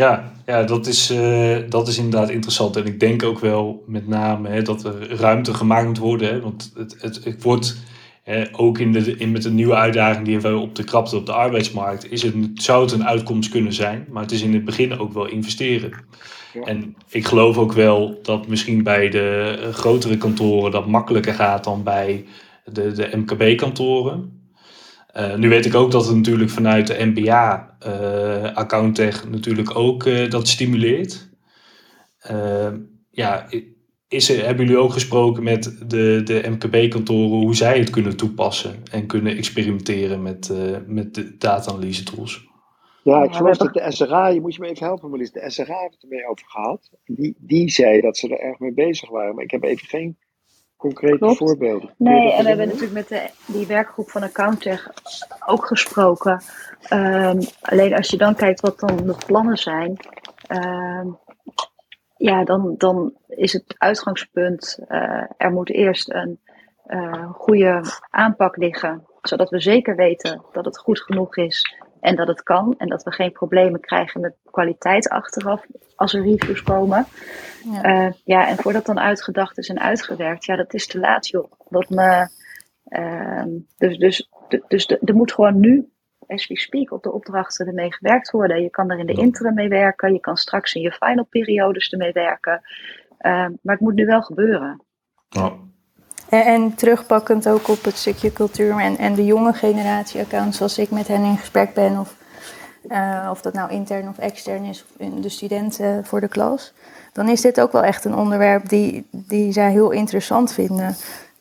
Ja, ja dat, is, uh, dat is inderdaad interessant. En ik denk ook wel met name hè, dat er ruimte gemaakt moet worden. Hè, want het, het, het wordt hè, ook in de, in, met de nieuwe uitdaging die we op de krapte op de arbeidsmarkt, is het, zou het een uitkomst kunnen zijn. Maar het is in het begin ook wel investeren. Ja. En ik geloof ook wel dat misschien bij de grotere kantoren dat makkelijker gaat dan bij de, de MKB-kantoren. Uh, nu weet ik ook dat het natuurlijk vanuit de MBA uh, AccountTech natuurlijk ook uh, dat stimuleert. ja, is er, hebben jullie ook gesproken met de, de MKB-kantoren hoe zij het kunnen toepassen en kunnen experimenteren met, met de data-analyse tools? Ja, ik geloof dat de SRA, je moet je me even helpen, Marlies, de SRA heeft het ermee over gehad. Die, die zei dat ze er erg mee bezig waren, maar ik heb even geen concrete Klopt. voorbeelden. Nee, en we hebben natuurlijk met de, die werkgroep van AccountTech ook gesproken. Um, alleen als je dan kijkt wat dan de plannen zijn, um, ja, dan, dan is het uitgangspunt, uh, er moet eerst een uh, goede aanpak liggen, zodat we zeker weten dat het goed genoeg is en dat het kan en dat we geen problemen krijgen met kwaliteit achteraf als er reviews komen. Ja. Uh, ja, en voordat dan uitgedacht is en uitgewerkt, ja, dat is te laat, joh. Dat me, uh, dus dus, dus er moet gewoon nu, as we speak, op de opdrachten ermee gewerkt worden. Je kan er in de interim mee werken, je kan straks in je final periodes ermee werken. Uh, maar het moet nu wel gebeuren. Ja. En, en, terugpakkend ook op het stukje cultuur en, en de jonge generatie accounts, als ik met hen in gesprek ben, of, uh, of dat nou intern of extern is, of de studenten voor de klas, dan is dit ook wel echt een onderwerp die, die zij heel interessant vinden.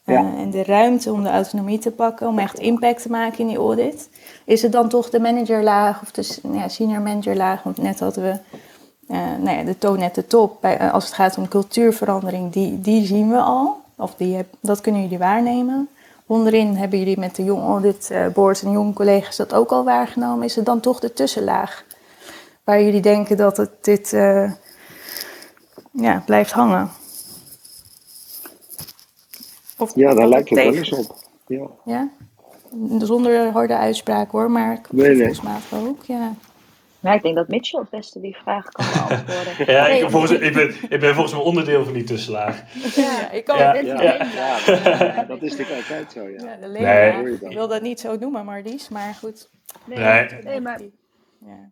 Uh, ja. En de ruimte om de autonomie te pakken, om echt impact te maken in die audit. Is het dan toch de managerlaag of de ja, senior managerlaag? Want net hadden we uh, nou ja, de toon net de top. Bij, als het gaat om cultuurverandering, die, die zien we al. Of die, dat kunnen jullie waarnemen. Onderin hebben jullie met de Jong Audit Board en jonge collega's dat ook al waargenomen. Is het dan toch de tussenlaag? Waar jullie denken dat het dit uh, ja, blijft hangen? Of, ja, daar lijkt het wel eens op. Ja. ja? Zonder harde uitspraak hoor, maar nee, nee. ook. Ja. Nou, ik denk dat Mitchell het beste die vraag kan beantwoorden. ja, ik, ben volgens, ik, ben, ik ben volgens mij onderdeel van die tussenlaag. Ja, ik kan ja, het ja, ja. ja, dat is natuurlijk altijd zo, ja. ja de nee. Ik wil dat niet zo noemen, Marlies, maar goed. Nee, nee. nee maar... Ja.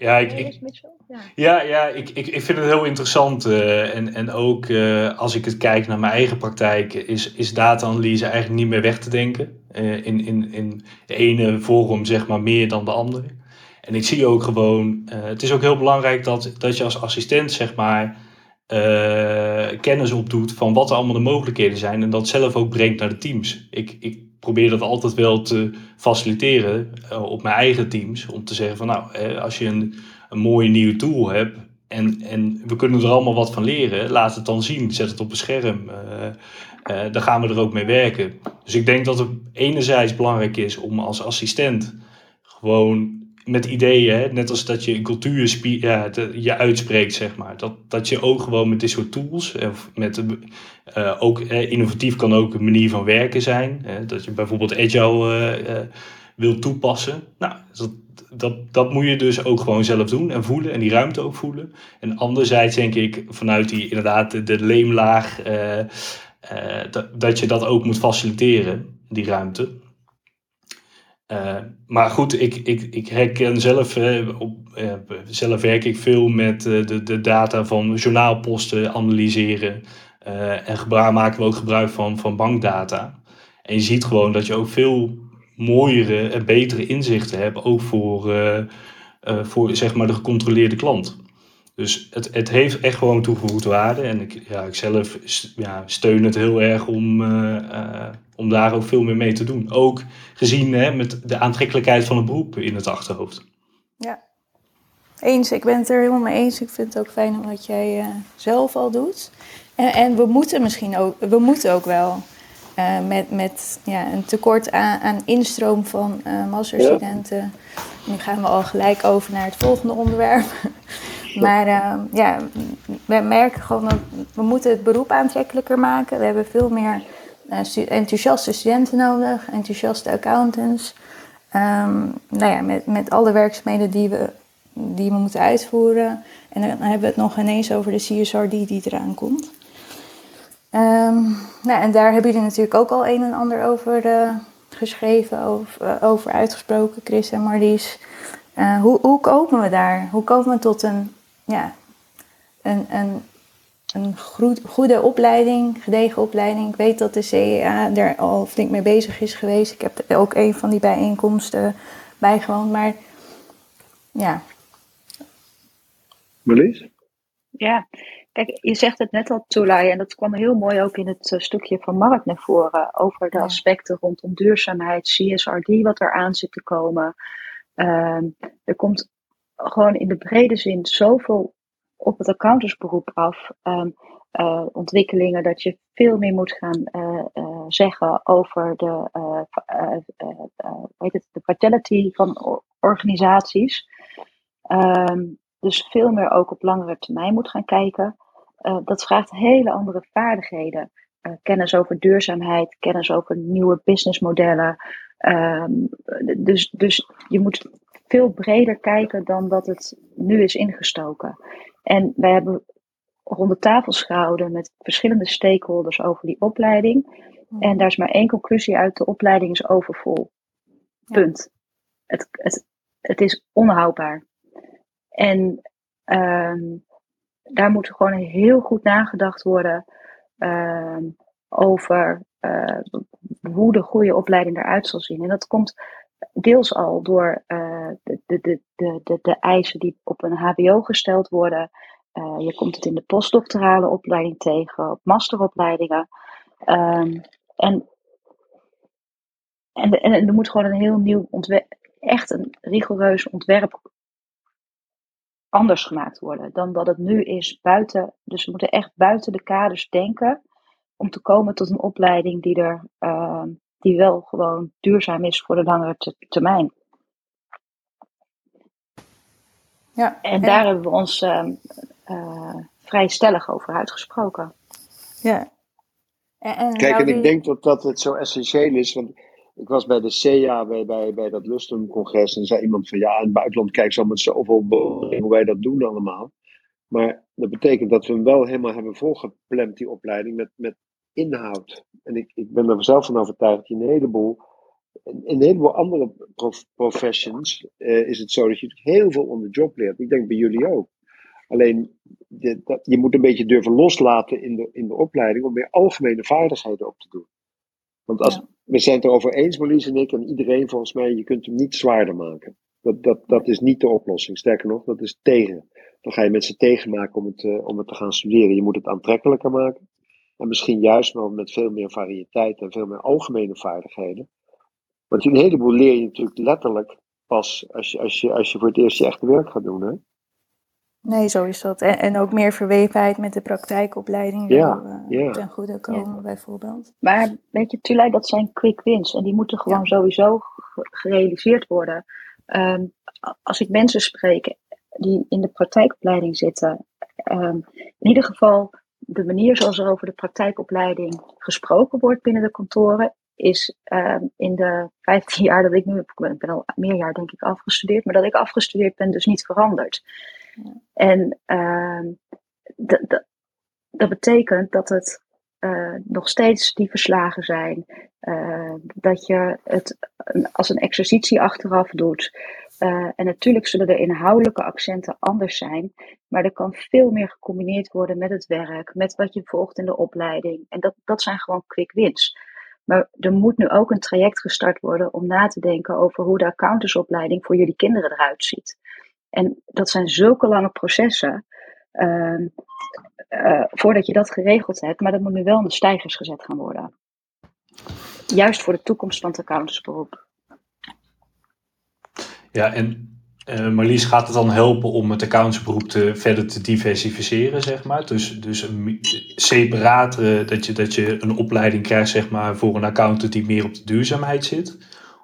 Ja, ik, ik, ja, ja ik, ik, ik vind het heel interessant. Uh, en, en ook uh, als ik het kijk naar mijn eigen praktijk, is, is data-analyse eigenlijk niet meer weg te denken. Uh, in, in, in de ene vorm zeg maar meer dan de andere. En ik zie ook gewoon, uh, het is ook heel belangrijk dat, dat je als assistent zeg maar uh, kennis opdoet van wat er allemaal de mogelijkheden zijn en dat zelf ook brengt naar de teams. Ik, ik probeer dat altijd wel te faciliteren uh, op mijn eigen teams. Om te zeggen van nou, als je een, een mooie nieuwe tool hebt en, en we kunnen er allemaal wat van leren, laat het dan zien. Zet het op een scherm. dan gaan we er ook mee werken. Dus ik denk dat het enerzijds belangrijk is om als assistent gewoon met ideeën, hè? net als dat je een cultuur je uitspreekt, zeg maar. Dat, dat je ook gewoon met dit soort tools, of met, uh, ook uh, innovatief kan ook een manier van werken zijn. Hè? Dat je bijvoorbeeld agile uh, wil toepassen. Nou, dat, dat, dat moet je dus ook gewoon zelf doen en voelen en die ruimte ook voelen. En anderzijds denk ik vanuit die inderdaad de, leemlaag, dat je dat ook moet faciliteren, die ruimte. Uh, maar goed, ik, ik, ik herken zelf, op, zelf werk ik veel met de, de data van journaalposten analyseren. en gebruik, maken we ook gebruik van, van bankdata. En je ziet gewoon dat je ook veel mooiere en betere inzichten hebt, ook voor, voor zeg maar de gecontroleerde klant. Dus het, het heeft echt gewoon toegevoegde waarde. En ik, ja, ik zelf ja, steun het heel erg om, uh, om daar ook veel meer mee te doen. Ook gezien hè, met de aantrekkelijkheid van het beroep in het achterhoofd. Ja, eens. Ik ben het er helemaal mee eens. Ik vind het ook fijn wat jij zelf al doet. En, en we moeten misschien ook, we moeten ook wel. Uh, met met ja, een tekort aan, aan instroom van uh, masterstudenten. Ja. Nu gaan we al gelijk over naar het volgende onderwerp. Maar uh, ja, we merken gewoon dat we moeten het beroep aantrekkelijker maken. We hebben veel meer stu enthousiaste studenten nodig, enthousiaste accountants. Um, nou ja, met, met alle werkzaamheden die we, die we moeten uitvoeren. En dan hebben we het nog ineens over de CSRD die eraan komt. Um, nou, en daar hebben jullie natuurlijk ook al een en ander over uh, geschreven, over, uh, over, uitgesproken, Chris en Marlies. Hoe, hoe, komen we daar? Hoe komen we tot een, ja, een, een, een goede opleiding, gedegen opleiding? Ik weet dat de CEA er al flink mee bezig is geweest. Ik heb ook een van die bijeenkomsten bijgewoond, maar ja. Marlies? Ja, Kijk, je zegt het net al, Tulay, en dat kwam heel mooi ook in het uh, stukje van Mark naar voren, over de ja. aspecten rondom duurzaamheid, CSRD, wat er aan zit te komen. Uh, er komt gewoon in de brede zin zoveel op het accountantsberoep af. Um, uh, ontwikkelingen dat je veel meer moet gaan uh, zeggen over de, weet het, de vitality van organisaties. Um, dus veel meer ook op langere termijn moet gaan kijken. Dat vraagt hele andere vaardigheden. Kennis over duurzaamheid, kennis over nieuwe businessmodellen. Um, dus, dus je moet veel breder kijken dan dat het nu is ingestoken. En wij hebben ronde tafels gehouden met verschillende stakeholders over die opleiding. En daar is maar één conclusie uit: de opleiding is overvol. Punt. Het, het, het is onhoudbaar. En um, daar moet gewoon heel goed nagedacht worden um, over uh, hoe de goede opleiding eruit zal zien. En dat komt deels al door uh, de, de, de, de, de eisen die op een HBO gesteld worden. Uh, je komt het in de postdoctorale opleiding tegen, op masteropleidingen. Um, en, en, en er moet gewoon een heel nieuw ontwerp, echt een rigoureus ontwerp anders gemaakt worden dan dat het nu is buiten. Dus we moeten echt buiten de kaders denken om te komen tot een opleiding die, er, uh, die wel gewoon duurzaam is voor de langere termijn. Ja, en daar hebben we ons uh, uh, vrij stellig over uitgesproken. Ja. En, en Kijk, en ik denk dat, dat het zo essentieel is, want ik was bij de CEA, bij, bij, bij dat Lustum-congres, en zei iemand van ja, in het buitenland kijkt zo met zoveel hoe wij dat doen allemaal. Maar dat betekent dat we hem wel helemaal hebben volgepland, die opleiding, met, met inhoud. En ik, ik ben er zelf van overtuigd dat je een heleboel, in een heleboel andere prof, professions uh, is het zo dat je heel veel on the job leert. Ik denk bij jullie ook. Alleen, de, dat, je moet een beetje durven loslaten in de, in de opleiding om meer algemene vaardigheden op te doen. Want als, ja. we zijn het erover eens, Marlies en ik, en iedereen volgens mij, je kunt hem niet zwaarder maken. Dat, dat, dat is niet de oplossing. Sterker nog, dat is tegen. Dan ga je mensen tegenmaken om het, uh, om het te gaan studeren. Je moet het aantrekkelijker maken. En misschien juist wel met veel meer variëteit en veel meer algemene vaardigheden. Want een heleboel leer je natuurlijk letterlijk pas als je, als je, als je voor het eerst je echte werk gaat doen. Hè? Nee, zo is dat. En, en ook meer verwevenheid met de praktijkopleiding ja, uh, ja. ten goede komen, ja. bijvoorbeeld. Maar weet je, Tulay, dat zijn quick wins. En die moeten gewoon ja. sowieso gerealiseerd worden. Um, als ik mensen spreek die in de praktijkopleiding zitten, um, in ieder geval de manier zoals er over de praktijkopleiding gesproken wordt binnen de kantoren, is ehm, in de 15 jaar dat ik nu, ik ben al meer jaar denk ik afgestudeerd, maar dat ik afgestudeerd ben dus niet veranderd. En uh, dat betekent dat het uh, nog steeds die verslagen zijn. Uh, dat je het als een exercitie achteraf doet. Uh, en natuurlijk zullen de inhoudelijke accenten anders zijn. Maar er kan veel meer gecombineerd worden met het werk, met wat je volgt in de opleiding. En dat, dat zijn gewoon quick wins. Maar er moet nu ook een traject gestart worden om na te denken over hoe de accountantsopleiding voor jullie kinderen eruit ziet. En dat zijn zulke lange processen. Uh, uh, voordat je dat geregeld hebt, maar dat moet nu wel in de stijgers gezet gaan worden. Juist voor de toekomst van het accountantsberoep. Ja, en uh, Marlies gaat het dan helpen om het accountantsberoep te, verder te diversificeren, zeg maar? Dus, dus een separaat, uh, dat, je, dat je een opleiding krijgt, zeg maar, voor een accountant die meer op de duurzaamheid zit?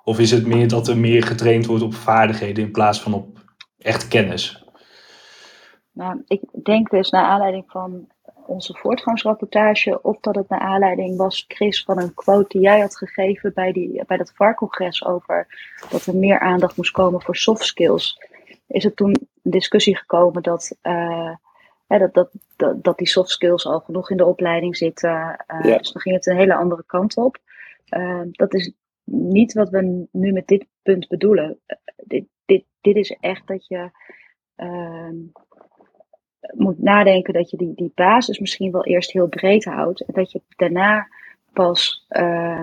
Of is het meer dat er meer getraind wordt op vaardigheden in plaats van op echt kennis? Nou, ik denk dus naar aanleiding van onze voortgangsrapportage, of dat het naar aanleiding was, Chris, van een quote die jij had gegeven bij, die, bij dat VAR-congres over dat er meer aandacht moest komen voor soft skills. Is er toen een discussie gekomen dat, uh, dat, dat, dat, dat, die soft skills al genoeg in de opleiding zitten. Uh, ja. Dus dan ging het een hele andere kant op. Uh, dat is niet wat we nu met dit punt bedoelen. dit, dit, dit is echt dat je moet nadenken dat je die, die basis misschien wel eerst heel breed houdt. En dat je daarna pas uh,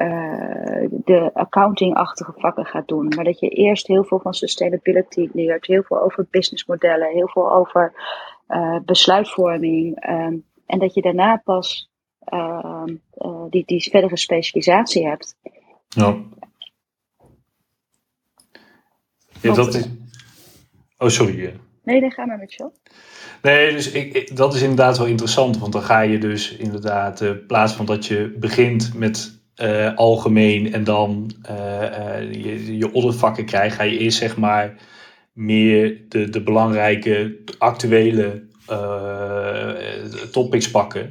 uh, de accounting-achtige vakken gaat doen. Maar dat je eerst heel veel van sustainability leert. Heel veel over businessmodellen. Heel veel over uh, besluitvorming. Um, en dat je daarna pas ehm, eh, die, die verdere specialisatie hebt. Ja. Ja, dat is... Oh, sorry. Nee, dan ga maar met je. Nee, dus ik, dat is inderdaad wel interessant. Want dan ga je dus inderdaad, in plaats van dat je begint met uh, algemeen en dan uh, uh, je, je krijgt, ga je eerst zeg maar meer de, de belangrijke actuele topics pakken.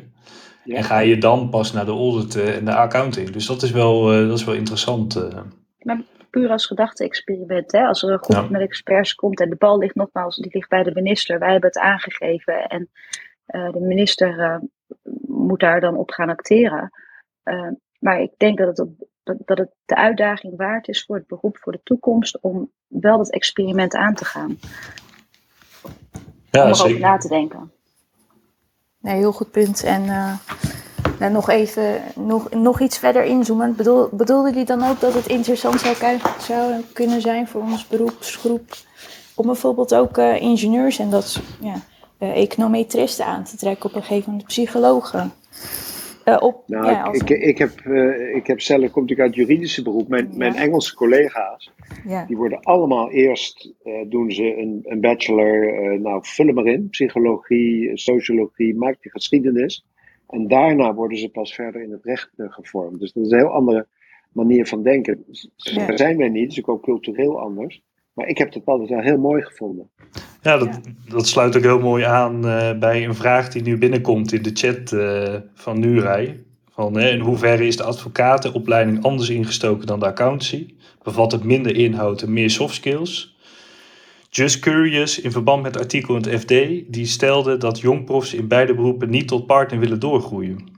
Ja. En ga je dan pas naar de audit en de accounting. Dus dat is wel, dat is wel interessant. Maar puur als gedachte-experiment. Hè? Als er een groep ja. met experts komt en de bal ligt nogmaals, die ligt bij de minister. Wij hebben het aangegeven en uh, de minister uh, moet daar dan op gaan acteren. Uh, maar ik denk dat het, op, dat, dat het de uitdaging waard is voor het beroep voor de toekomst om wel dat experiment aan te gaan. Ja, om erover na te denken. Nee, heel goed punt. En nou, nog even, nog, nog iets verder inzoomen. Bedoel, bedoelde jullie dan ook dat het interessant zou, zou kunnen zijn voor ons beroepsgroep om bijvoorbeeld ook uh, ingenieurs en dat ja, uh, econometristen aan te trekken op een gegeven moment, psychologen? Uh, op, nou, ja, als... ik, ik, heb, ik heb zelf, kom ik uit het juridische beroep, mijn, ja. mijn Engelse collega's, ja. die worden allemaal eerst, doen ze een, een bachelor, nou vul hem maar in, psychologie, sociologie, maak je geschiedenis. En daarna worden ze pas verder in het recht uh, gevormd. Dus dat is een heel andere manier van denken. Ja. Daar zijn wij niet, dus ook cultureel anders. Maar ik heb het altijd wel heel mooi gevonden. Ja, dat, dat sluit ook heel mooi aan uh, bij een vraag die nu binnenkomt in de chat uh, van Nurij. Van, in hoeverre is de advocatenopleiding anders ingestoken dan de accountancy? Bevat het minder inhoud en meer soft skills? Just Curious in verband met artikel in het FD, die stelde dat jongprofs in beide beroepen niet tot partner willen doorgroeien.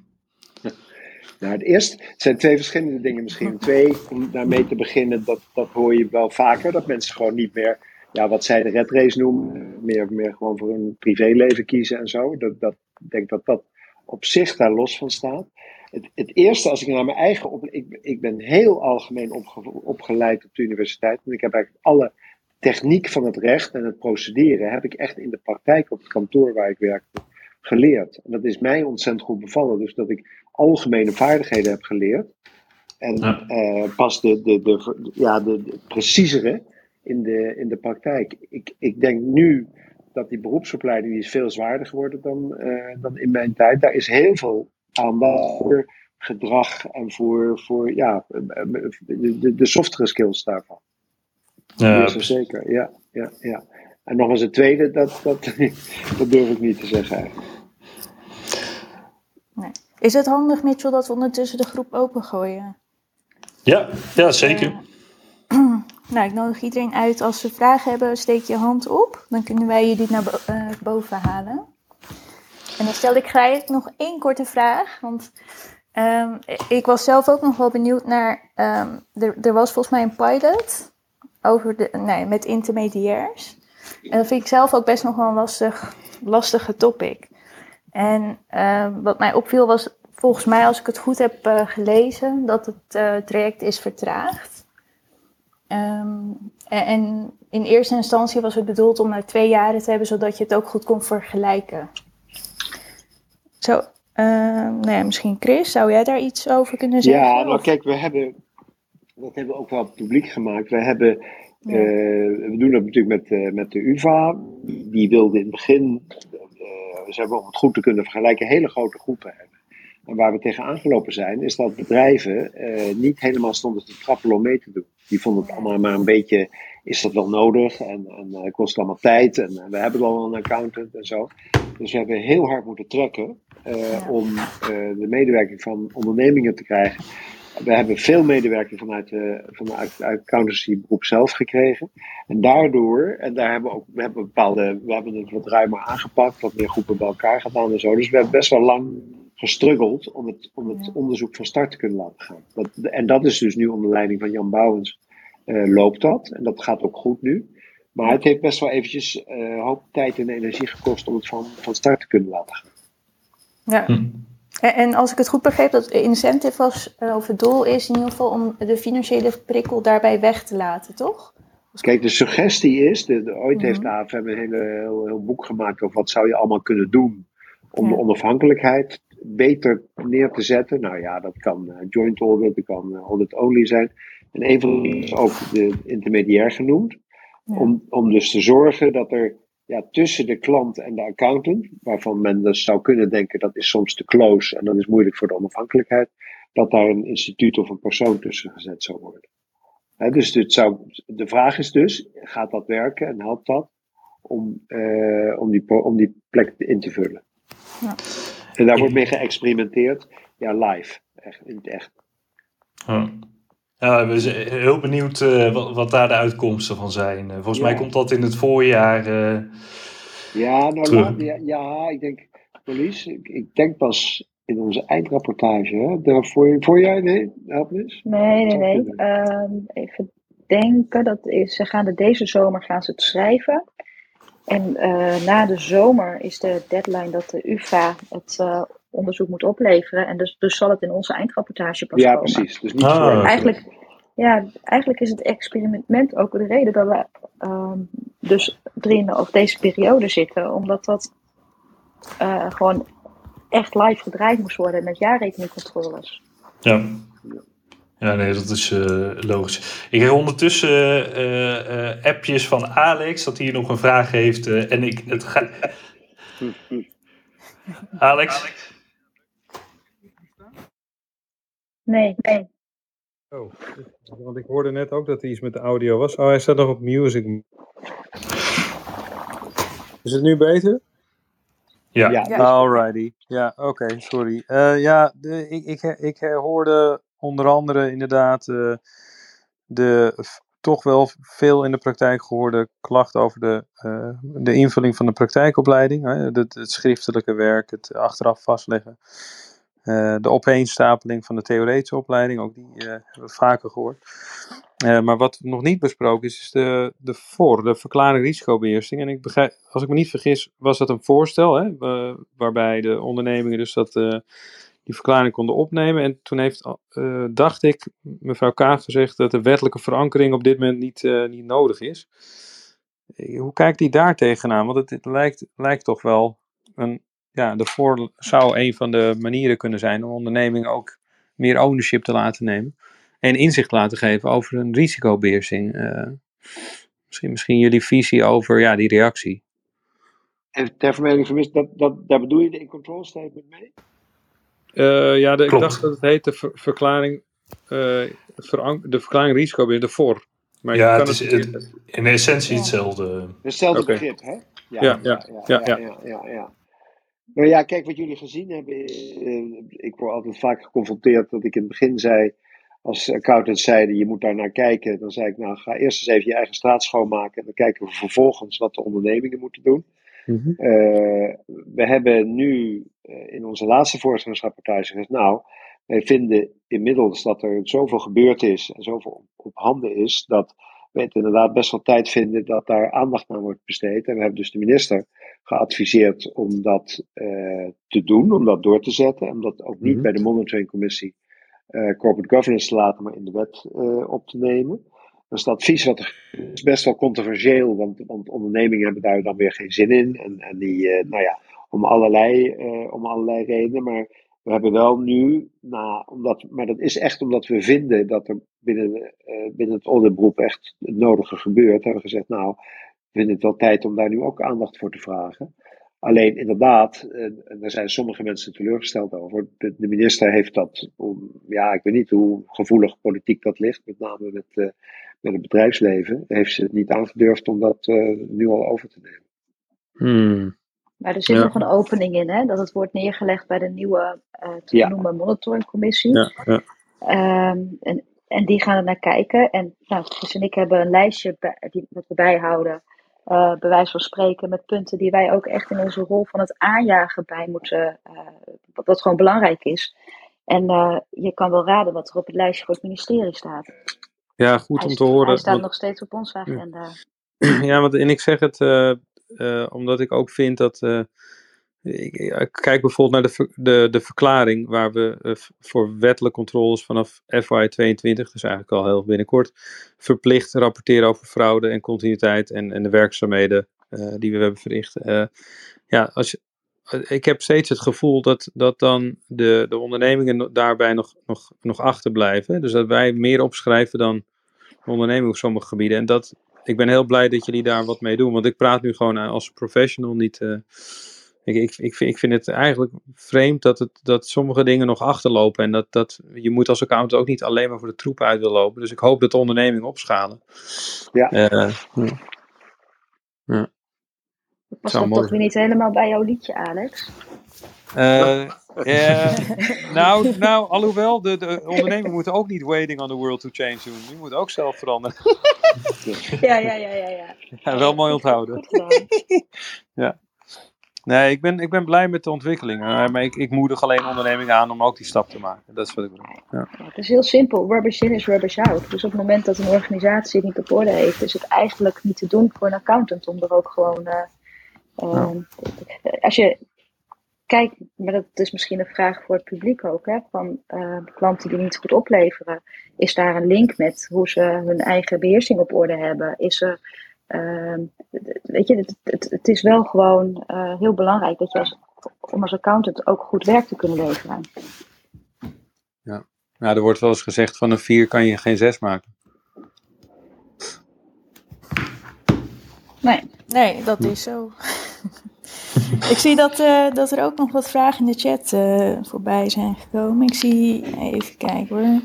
Nou, het eerste het zijn twee verschillende dingen misschien. Twee, om daarmee te beginnen, dat, dat hoor je wel vaker, dat mensen gewoon niet meer, ja, wat zij de red race noemen, meer, meer gewoon voor hun privéleven kiezen en zo. Dat, dat, ik denk dat dat op zich daar los van staat. Het, het eerste, als ik naar mijn eigen op, ik, ik ben heel algemeen opge, opgeleid op de universiteit. En ik heb eigenlijk alle techniek van het recht en het procederen heb ik echt in de praktijk op het kantoor waar ik werkte geleerd. En dat is mij ontzettend goed bevallen. Dus dat ik algemene vaardigheden heb geleerd. En ja. uh, pas de, de, de, ja, de, preciezere in de, in de praktijk. Ik, ik denk nu dat die beroepsopleiding die is veel zwaarder geworden dan, uh, dan in mijn tijd. Daar is heel veel aandacht voor gedrag en voor, voor ja, de, de, de softere skills daarvan. Ja, zeker. Ja, ja, ja. En nog eens het tweede, dat, dat, dat durf ik niet te zeggen eigenlijk. Nee. Is het handig, Mitchell, dat we ondertussen de groep opengooien? Ja, ja zeker. Uh, nou, ik nodig iedereen uit. Als ze vragen hebben, steek je hand op. Dan kunnen wij je dit naar uh, boven halen. En dan stel ik graag nog één korte vraag. Want um, ik was zelf ook nog wel benieuwd naar. Um, er, er, was volgens mij een pilot over de, nee, met intermediairs. En dat vind ik zelf ook best nog wel een lastig, lastige topic. En uh, wat mij opviel was, volgens mij, als ik het goed heb uh, gelezen, dat het uh, traject is vertraagd. Um, en, in eerste instantie was het bedoeld om na twee jaren te hebben, zodat je het ook goed kon vergelijken. Zo, nou ja, misschien Chris, zou jij daar iets over kunnen zeggen? Ja, nou kijk, we hebben, dat hebben we ook wel publiek gemaakt. We hebben ja. Uh, we doen dat natuurlijk met, uh, met de UvA. Die wilde in het begin, uh, ze hebben om het goed te kunnen vergelijken, hele grote groepen hebben. En waar we tegen aangelopen zijn, is dat bedrijven niet helemaal stonden te trappelen om mee te doen. Die vonden het allemaal maar een beetje, is dat wel nodig? En, en het kost allemaal tijd. En we hebben al een accountant en zo. Dus we hebben heel hard moeten trekken ja. om de medewerking van ondernemingen te krijgen we hebben veel medewerking vanuit de, vanuit de accountancygroep zelf gekregen. En daardoor, en daar hebben we ook we hebben bepaalde, we hebben het wat ruimer aangepakt, wat meer groepen bij elkaar gedaan en zo. Dus we hebben best wel lang gestruggeld om het, om het onderzoek van start te kunnen laten gaan. Dat, en dat is dus nu onder leiding van Jan Bouwens uh, loopt dat. En dat gaat ook goed nu. Maar het heeft best wel eventjes uh, een hoop tijd en energie gekost om het van, van start te kunnen laten gaan. Ja. Hm. En als ik het goed begreep, dat incentive was, of het doel is in ieder geval om de financiële prikkel daarbij weg te laten, toch? Kijk, de suggestie is, de, de, ooit mm -hmm. heeft de AFM een hele, heel, heel, boek gemaakt over wat zou je allemaal kunnen doen om ja. de onafhankelijkheid beter neer te zetten. Nou ja, dat kan uh, joint audit, dat kan uh, audit only zijn. En een van die is ook de intermediair genoemd. Ja. Om, om dus te zorgen dat er ja, tussen de klant en de accountant, waarvan men dus zou kunnen denken dat is soms te close en dat is moeilijk voor de onafhankelijkheid, dat daar een instituut of een persoon tussen gezet zou worden. He, dus dit zou, de vraag is dus, gaat dat werken en helpt dat om, uh, om, die, om die plek in te vullen? Ja. En daar wordt mee geëxperimenteerd, ja, live, echt, in het echt. Huh. Ja, we zijn heel benieuwd uh, wat, wat, daar de uitkomsten van zijn. Uh, volgens ja. mij komt dat in het voorjaar. Uh, ja, nou, terug. ja, ja, ik denk, Police, ik, ik, denk pas in onze eindrapportage. Hè? De voor, voorjaar, nee, help eens. Nee, nee, nee. Um, even denken, dat is, ze gaan de, deze zomer gaan ze het schrijven. En na de zomer is de deadline dat de UvA het onderzoek moet opleveren. En dus, dus zal het in onze eindrapportage pas ja, komen. Ja, precies. Dus niet ah, voor eigenlijk, ja, eigenlijk is het experiment ook de reden dat we um, dus erin of deze periode zitten. Omdat dat uh, gewoon echt live gedraaid moest worden met jaarrekeningcontroles. Ja. Ja, nee, dat is uh, logisch. Ik heb ondertussen uh, uh, appjes van Alex dat hij hier nog een vraag heeft. en ik, het ga... Alex? Alex? Nee, nee. Oh, want ik hoorde net ook dat er iets met de audio was. Oh, hij staat nog op music. Is het nu beter? Ja. ja. Alrighty. Ja, oké, okay, sorry. Uh, ja, de, ik, ik, ik hoorde onder andere inderdaad uh, de toch wel veel in de praktijk gehoorde klachten over de, uh, de invulling van de praktijkopleiding. Hè, het, het schriftelijke werk, het achteraf vastleggen. Uh, de opeenstapeling van de theoretische opleiding, ook die uh, hebben we vaker gehoord. Uh, maar wat nog niet besproken is, is de, de VOR, de verklaring risicobeheersing. En ik begrijp, als ik me niet vergis, was dat een voorstel, hè, waarbij de ondernemingen dus dat, die verklaring konden opnemen. En toen heeft, dacht ik, mevrouw Kaag gezegd dat de wettelijke verankering op dit moment niet, niet nodig is. Hoe kijkt die daar tegenaan? Want het, het lijkt, lijkt toch wel een ja, daarvoor zou een van de manieren kunnen zijn om ondernemingen ook meer ownership te laten nemen. En inzicht laten geven over een risicobeheersing. Uh, misschien, misschien jullie visie over ja, die reactie. En ter vermelding vermist, dat, dat, daar bedoel je de in-control statement mee? Uh, ja, de, ik dacht dat het heet de ver, verklaring, uh, de verklaring risicobeheer, de VOR. Maar ja, het is het, in essentie hetzelfde. Hetzelfde okay. begrip, hè? Ja, ja, ja. ja, ja, ja, ja, ja nou ja, kijk, wat jullie gezien hebben. Uh, ik word altijd vaak geconfronteerd dat ik in het begin zei. als accountants zeiden, je moet daar naar kijken, dan zei ik, nou ga eerst eens even je eigen straat schoonmaken en dan kijken we vervolgens wat de ondernemingen moeten doen. Mhm. Uh, we hebben nu uh, in onze laatste voorstellingsrapportage gezegd, nou, wij vinden inmiddels dat er zoveel gebeurd is en zoveel op, op handen is, dat we het inderdaad best wel tijd vinden dat daar aandacht aan wordt besteed. En we hebben dus de minister geadviseerd om dat uh, te doen, om dat door te zetten, om dat ook niet Mhm. bij de monitoringcommissie uh, corporate governance te laten, maar in de wet uh, op te nemen. Dus dat advies wat er is best wel controversieel, want, want ondernemingen hebben daar dan weer geen zin in. En, en die, nou ja, om allerlei, om allerlei redenen. Maar we hebben wel nu, nou, omdat, maar dat is echt omdat we vinden dat er binnen, binnen het auditberoep echt het nodige gebeurt. Hebben we gezegd, nou, we vinden het wel tijd om daar nu ook aandacht voor te vragen. Alleen inderdaad, en daar zijn sommige mensen teleurgesteld over. De, de minister heeft dat, om, ja, ik weet niet hoe gevoelig politiek dat ligt, met name met, uh, met het bedrijfsleven, heeft ze het niet aangedurfd om dat uh, nu al over te nemen. Hmm. Maar er zit Ja. nog een opening in, hè? dat het wordt neergelegd bij de nieuwe uh, te Ja. noemen monitoringcommissie. Ja, ja. Ehm, en, en die gaan er naar kijken. En nou, Chris en ik hebben een lijstje bij, die, wat we bijhouden, uh, bij wijze van spreken, met punten die wij ook echt in onze rol van het aanjagen bij moeten, uh, wat, gewoon belangrijk is. En uh, je kan wel raden wat er op het lijstje voor het ministerie staat. Ja, goed hij, om te horen. Hij staat want- nog steeds op onze agenda. Ja, want en ik zeg het omdat ik ook vind dat. Ik, kijk bijvoorbeeld naar de, de, de verklaring waar we uh, voor wettelijke controles vanaf FY22, dus eigenlijk al heel binnenkort, verplicht rapporteren over fraude en continuïteit en, en de werkzaamheden uh, die we hebben verricht. Uh, ja, als je, ik heb steeds het gevoel dat, dat dan de, de ondernemingen daarbij nog, nog, nog achterblijven. Dus dat wij meer opschrijven dan de onderneming op sommige gebieden. En dat, ik ben heel blij dat jullie daar wat mee doen. Want ik praat nu gewoon als professional, niet. Ik, ik, ik, vind, ik vind het eigenlijk vreemd dat, het, dat sommige dingen nog achterlopen. En dat, dat je moet als accountant ook niet alleen maar voor de troepen uit wil lopen. Dus ik hoop dat de ondernemingen opschalen. Ja. Uh, ja. dat toch weer niet helemaal bij jouw liedje, Alex? Uh, uh, nou, nou, alhoewel, de, de ondernemingen moeten ook niet waiting on the world to change doen. Die moeten ook zelf veranderen. ja, ja, ja, ja, ja. ja wel mooi onthouden. Ja. Nee, ik ben, ik ben blij met de ontwikkeling. Uh, maar ik, ik moedig alleen ondernemingen aan om ook die stap te maken. Dat is wat ik bedoel. Ja. Het is heel simpel. Rubbish in is rubbish out. Dus op het moment dat een organisatie het niet op orde heeft, is het eigenlijk niet te doen voor een accountant om er ook gewoon. Uh, ja. Als je kijkt, maar dat is misschien een vraag voor het publiek ook, hè, van uh, klanten die niet goed opleveren. Is daar een link met hoe ze hun eigen beheersing op orde hebben? Is er weet je, het, het, het, is wel gewoon uh, heel belangrijk dat je als, om als accountant ook goed werk te kunnen leveren. Ja. Nou, er wordt wel eens gezegd van een 4 kan je geen 6 maken. Nee. Nee, dat is zo. ik zie dat, uh, dat er ook nog wat vragen in de chat uh, voorbij zijn gekomen. Ik zie, even kijken hoor.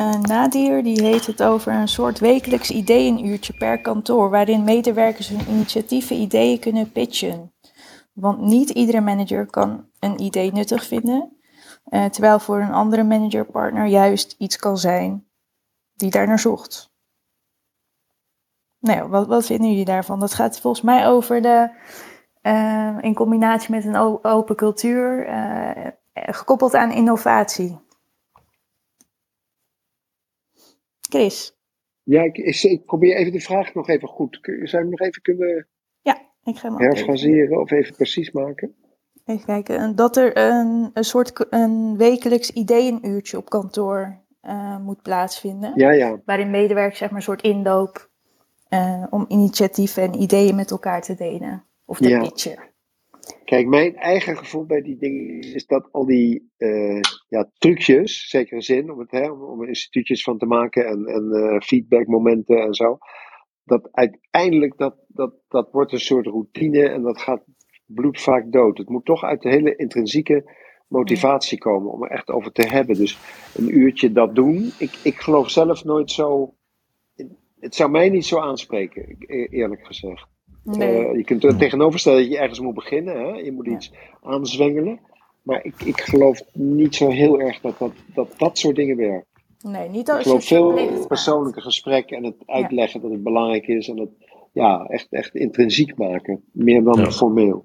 Uh, Nadir die heeft het over een soort wekelijks ideeënuurtje per kantoor, waarin medewerkers hun initiatieven ideeën kunnen pitchen. Want niet iedere manager kan een idee nuttig vinden, uh, terwijl voor een andere managerpartner juist iets kan zijn die daar naar zocht. Nou wat, wat vinden jullie daarvan? Dat gaat volgens mij over de, uh, in combinatie met een open cultuur, gekoppeld aan innovatie. Chris. Ja, ik, ik, probeer even de vraag nog even goed. Zou je hem nog even kunnen ja, ik ga hem herfraseren of even precies maken? Even kijken. Dat er een, een soort een wekelijks ideeënuurtje op kantoor uh, moet plaatsvinden. Ja, ja. Waarin medewerkers zeg maar, een soort inloop uh, om initiatieven en ideeën met elkaar te delen. Of te ja. pitchen. Kijk, mijn eigen gevoel bij die dingen is dat al die uh, ja, trucjes, zeker in zin, om, het, hè, om, er instituutjes van te maken en, en uh, feedbackmomenten en zo, dat uiteindelijk dat, dat, dat wordt een soort routine en dat gaat bloed vaak dood. Het moet toch uit de hele intrinsieke motivatie komen om er echt over te hebben. Dus een uurtje dat doen, ik, ik geloof zelf nooit zo, het zou mij niet zo aanspreken, e-, eerlijk gezegd. Nee. Uh, je kunt er tegenover stellen dat je ergens moet beginnen. Hè? Je moet iets ja. aanzwengelen. Maar ik, ik geloof niet zo heel erg dat dat, dat, dat soort dingen werken. Nee, niet Ik als je geloof het veel persoonlijke gesprekken en het uitleggen dat het belangrijk is. En het ja, echt, echt intrinsiek maken. Meer dan Ja. formeel.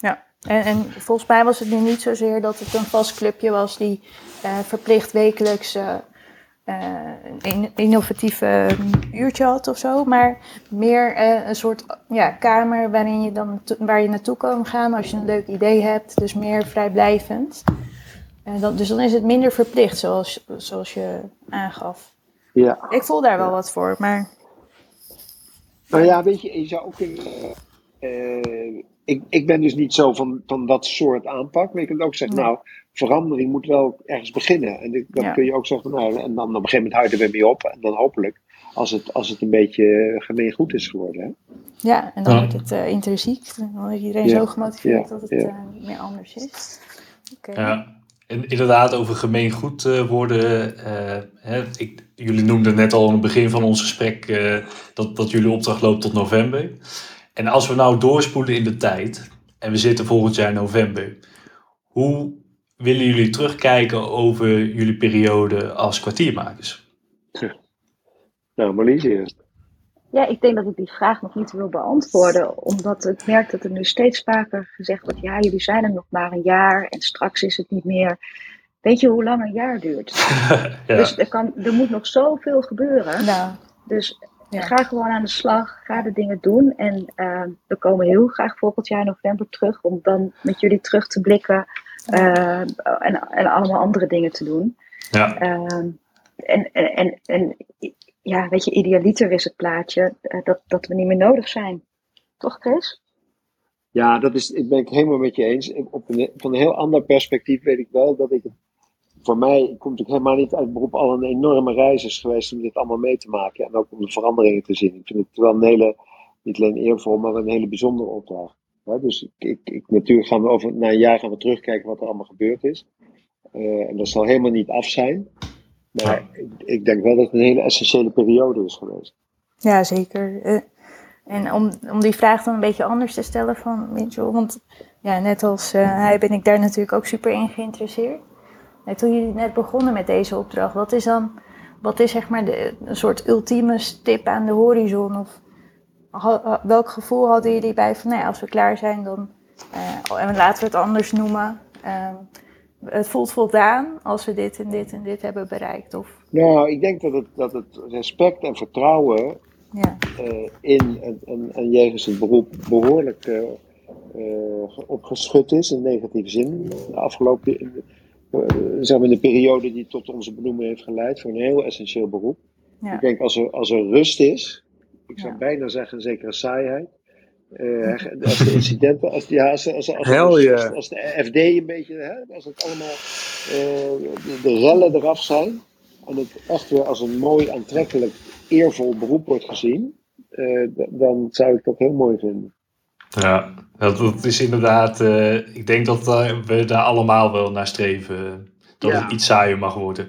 Ja, en, en volgens mij was het nu niet zozeer dat het een vast clubje was die eh, verplicht wekelijks eh, eh, een innovatieve mm, uurtje had of zo, maar meer eh, een soort ja, kamer waarin je dan waar je naartoe kan gaan als je een leuk idee hebt, dus meer vrijblijvend. En dan, dus dan is het minder verplicht, zoals, zoals je aangaf. Ja. Ik voel daar wel wat voor, maar Nou ja, weet je, je zou ook eh, ik, ik ben dus niet zo van, van dat soort aanpak. Maar je kunt ook zeggen, Nee. nou, verandering moet wel ergens beginnen. En dan Ja. kun je ook zeggen, nou, en dan op een gegeven moment houden we mee op. En dan hopelijk, als het, als het een beetje gemeen goed is geworden. Hè? ja, en dan Ja. wordt het eh, intrinsiek. Dan is iedereen Ja, zo gemotiveerd ja, dat het ja. eh, meer anders is. Oké. Ja, en inderdaad, over gemeen goed eh, worden. eh, hè, ik, jullie noemden net al in het begin van ons gesprek eh, dat, dat jullie opdracht loopt tot november. En als we nou doorspoelen in de tijd en we zitten volgend jaar november, hoe willen jullie terugkijken over jullie periode als kwartiermakers? Nou, Marlies eerst. Ja, ik denk dat ik die vraag nog niet wil beantwoorden, omdat ik merk dat er nu steeds vaker gezegd wordt, ja, jullie zijn er nog maar een jaar en straks is het niet meer. Weet je hoe lang een jaar duurt? ja. Dus er, kan, er moet nog zoveel gebeuren. Nou, Dus Ja. ga gewoon aan de slag, ga de dingen doen. En eh, we komen heel graag volgend jaar november terug om dan met jullie terug te blikken eh, en, en allemaal andere dingen te doen. ja. Ehm, en, en, en, en ja, weet je, idealiter is het plaatje eh, dat, dat we niet meer nodig zijn. Toch, Chris? Ja, dat is, ik ben het helemaal met je eens. Op een, van een heel ander perspectief weet ik wel dat ik. Voor mij komt natuurlijk helemaal niet uit het beroep al een enorme reis is geweest om dit allemaal mee te maken. En ook om de veranderingen te zien. Ik vind het wel een hele, niet alleen eervol, maar een hele bijzondere opdracht. Dus ik, ik, ik, natuurlijk gaan we over, na een jaar gaan we terugkijken wat er allemaal gebeurd is. Eh, en dat zal helemaal niet af zijn. Maar ik, ik denk wel dat het een hele essentiële periode is geweest. ja, zeker. Eh, en om, om die vraag dan een beetje anders te stellen van Mitchell, want ja, net als eh, hij ben ik daar natuurlijk ook super in geïnteresseerd. En toen jullie net begonnen met deze opdracht, wat is dan, wat is zeg maar de, een soort ultieme stip aan de horizon? Of welk gevoel hadden jullie bij van, nou ja, als we klaar zijn, dan, eh, en laten we het anders noemen. eh, het voelt voldaan als we dit en dit en dit hebben bereikt. Of, Nou, ik denk dat het, dat het respect en vertrouwen ja. eh, in en, en, en jegens het beroep behoorlijk eh, opgeschud is, in negatieve zin. De afgelopen, zeg maar, de periode die tot onze benoeming heeft geleid voor een heel essentieel beroep. Ja. Ik denk als er, als er rust is, ik zou Ja. bijna zeggen een zekere saaiheid. eh, als de incidenten, als, ja, als, als, als, als, yeah. als de FD een beetje, hè, als het allemaal eh, de, de rellen eraf zijn en het echt weer als een mooi, aantrekkelijk, eervol beroep wordt gezien, eh, dan zou ik dat heel mooi vinden. Ja, dat, dat is inderdaad. eh, ik denk dat we daar allemaal wel naar streven. Dat Ja. het iets saaier mag worden.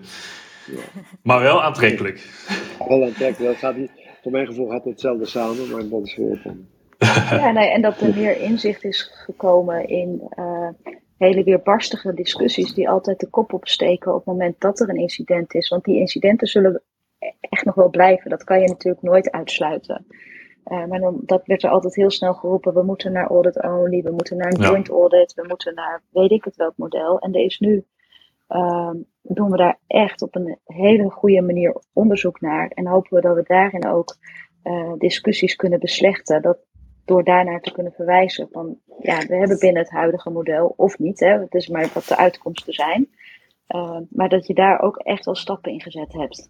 Ja. Maar wel aantrekkelijk. Wel aantrekkelijk, dat gaat niet, voor mijn gevoel gaat hetzelfde samen, maar dat is weer anders. Ja, nee, en dat er meer inzicht is gekomen in eh, hele weerbarstige discussies die altijd de kop opsteken op het moment dat er een incident is. Want die incidenten zullen echt nog wel blijven. Dat kan je natuurlijk nooit uitsluiten. Eh, maar dan, dat werd er altijd heel snel geroepen. We moeten naar audit only, we moeten naar een Ja. joint audit, we moeten naar weet ik het welk model. En er is nu, ehm, doen we daar echt op een hele goede manier onderzoek naar. En hopen we dat we daarin ook eh, discussies kunnen beslechten. Dat door daarnaar te kunnen verwijzen van ja, we hebben binnen het huidige model of niet. Hè, het is maar wat de uitkomsten zijn. Eh, maar dat je daar ook echt wel stappen in gezet hebt.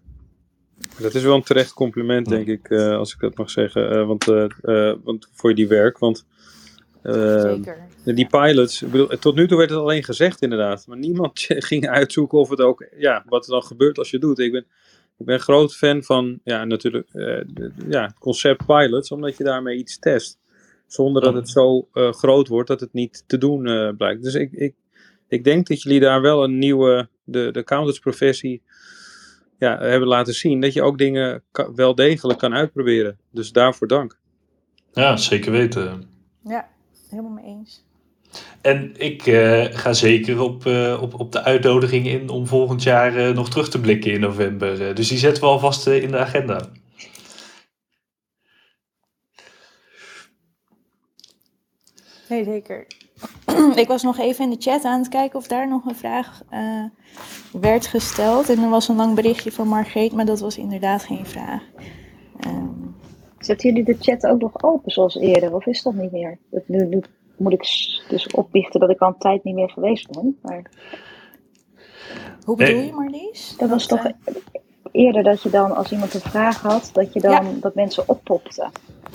Dat is wel een terecht compliment, denk ik, eh, als ik dat mag zeggen. eh, want, want voor die werk. Want Zeker. die pilots, ik bedoel, tot nu toe werd het alleen gezegd, inderdaad. Maar niemand ging uitzoeken of het ook, ja, wat er dan gebeurt als je het doet. Ik ben, ik ben groot fan van, ja, natuurlijk, eh, de- ja, het concept pilots, omdat je daarmee iets test. Zonder dat het zo eh, groot wordt dat het niet te doen eh, blijkt. Dus ik, ik, ik denk dat jullie daar wel een nieuwe, de, de accountantsprofessie ja, hebben laten zien dat je ook dingen wel degelijk kan uitproberen. Dus daarvoor dank. Ja, zeker weten. Ja, helemaal mee eens. En ik uh, ga zeker op, uh, op, op de uitnodiging in om volgend jaar uh, nog terug te blikken in november. dus die zetten we alvast in de agenda. Nee, zeker. ik was nog even in de chat aan het kijken of daar nog een vraag werd gesteld. En er was een lang berichtje van Margreet, maar dat was inderdaad geen vraag. Um, Zetten jullie de chat ook nog open zoals eerder, of is dat niet meer? Dat, nu, nu moet ik dus opbiechten dat ik al een tijd niet meer geweest ben. Maar... Hoe bedoel je, Marlies? Dat was toch eerder dat je dan, als iemand een vraag had, dat je dan ja. dat mensen oppopten.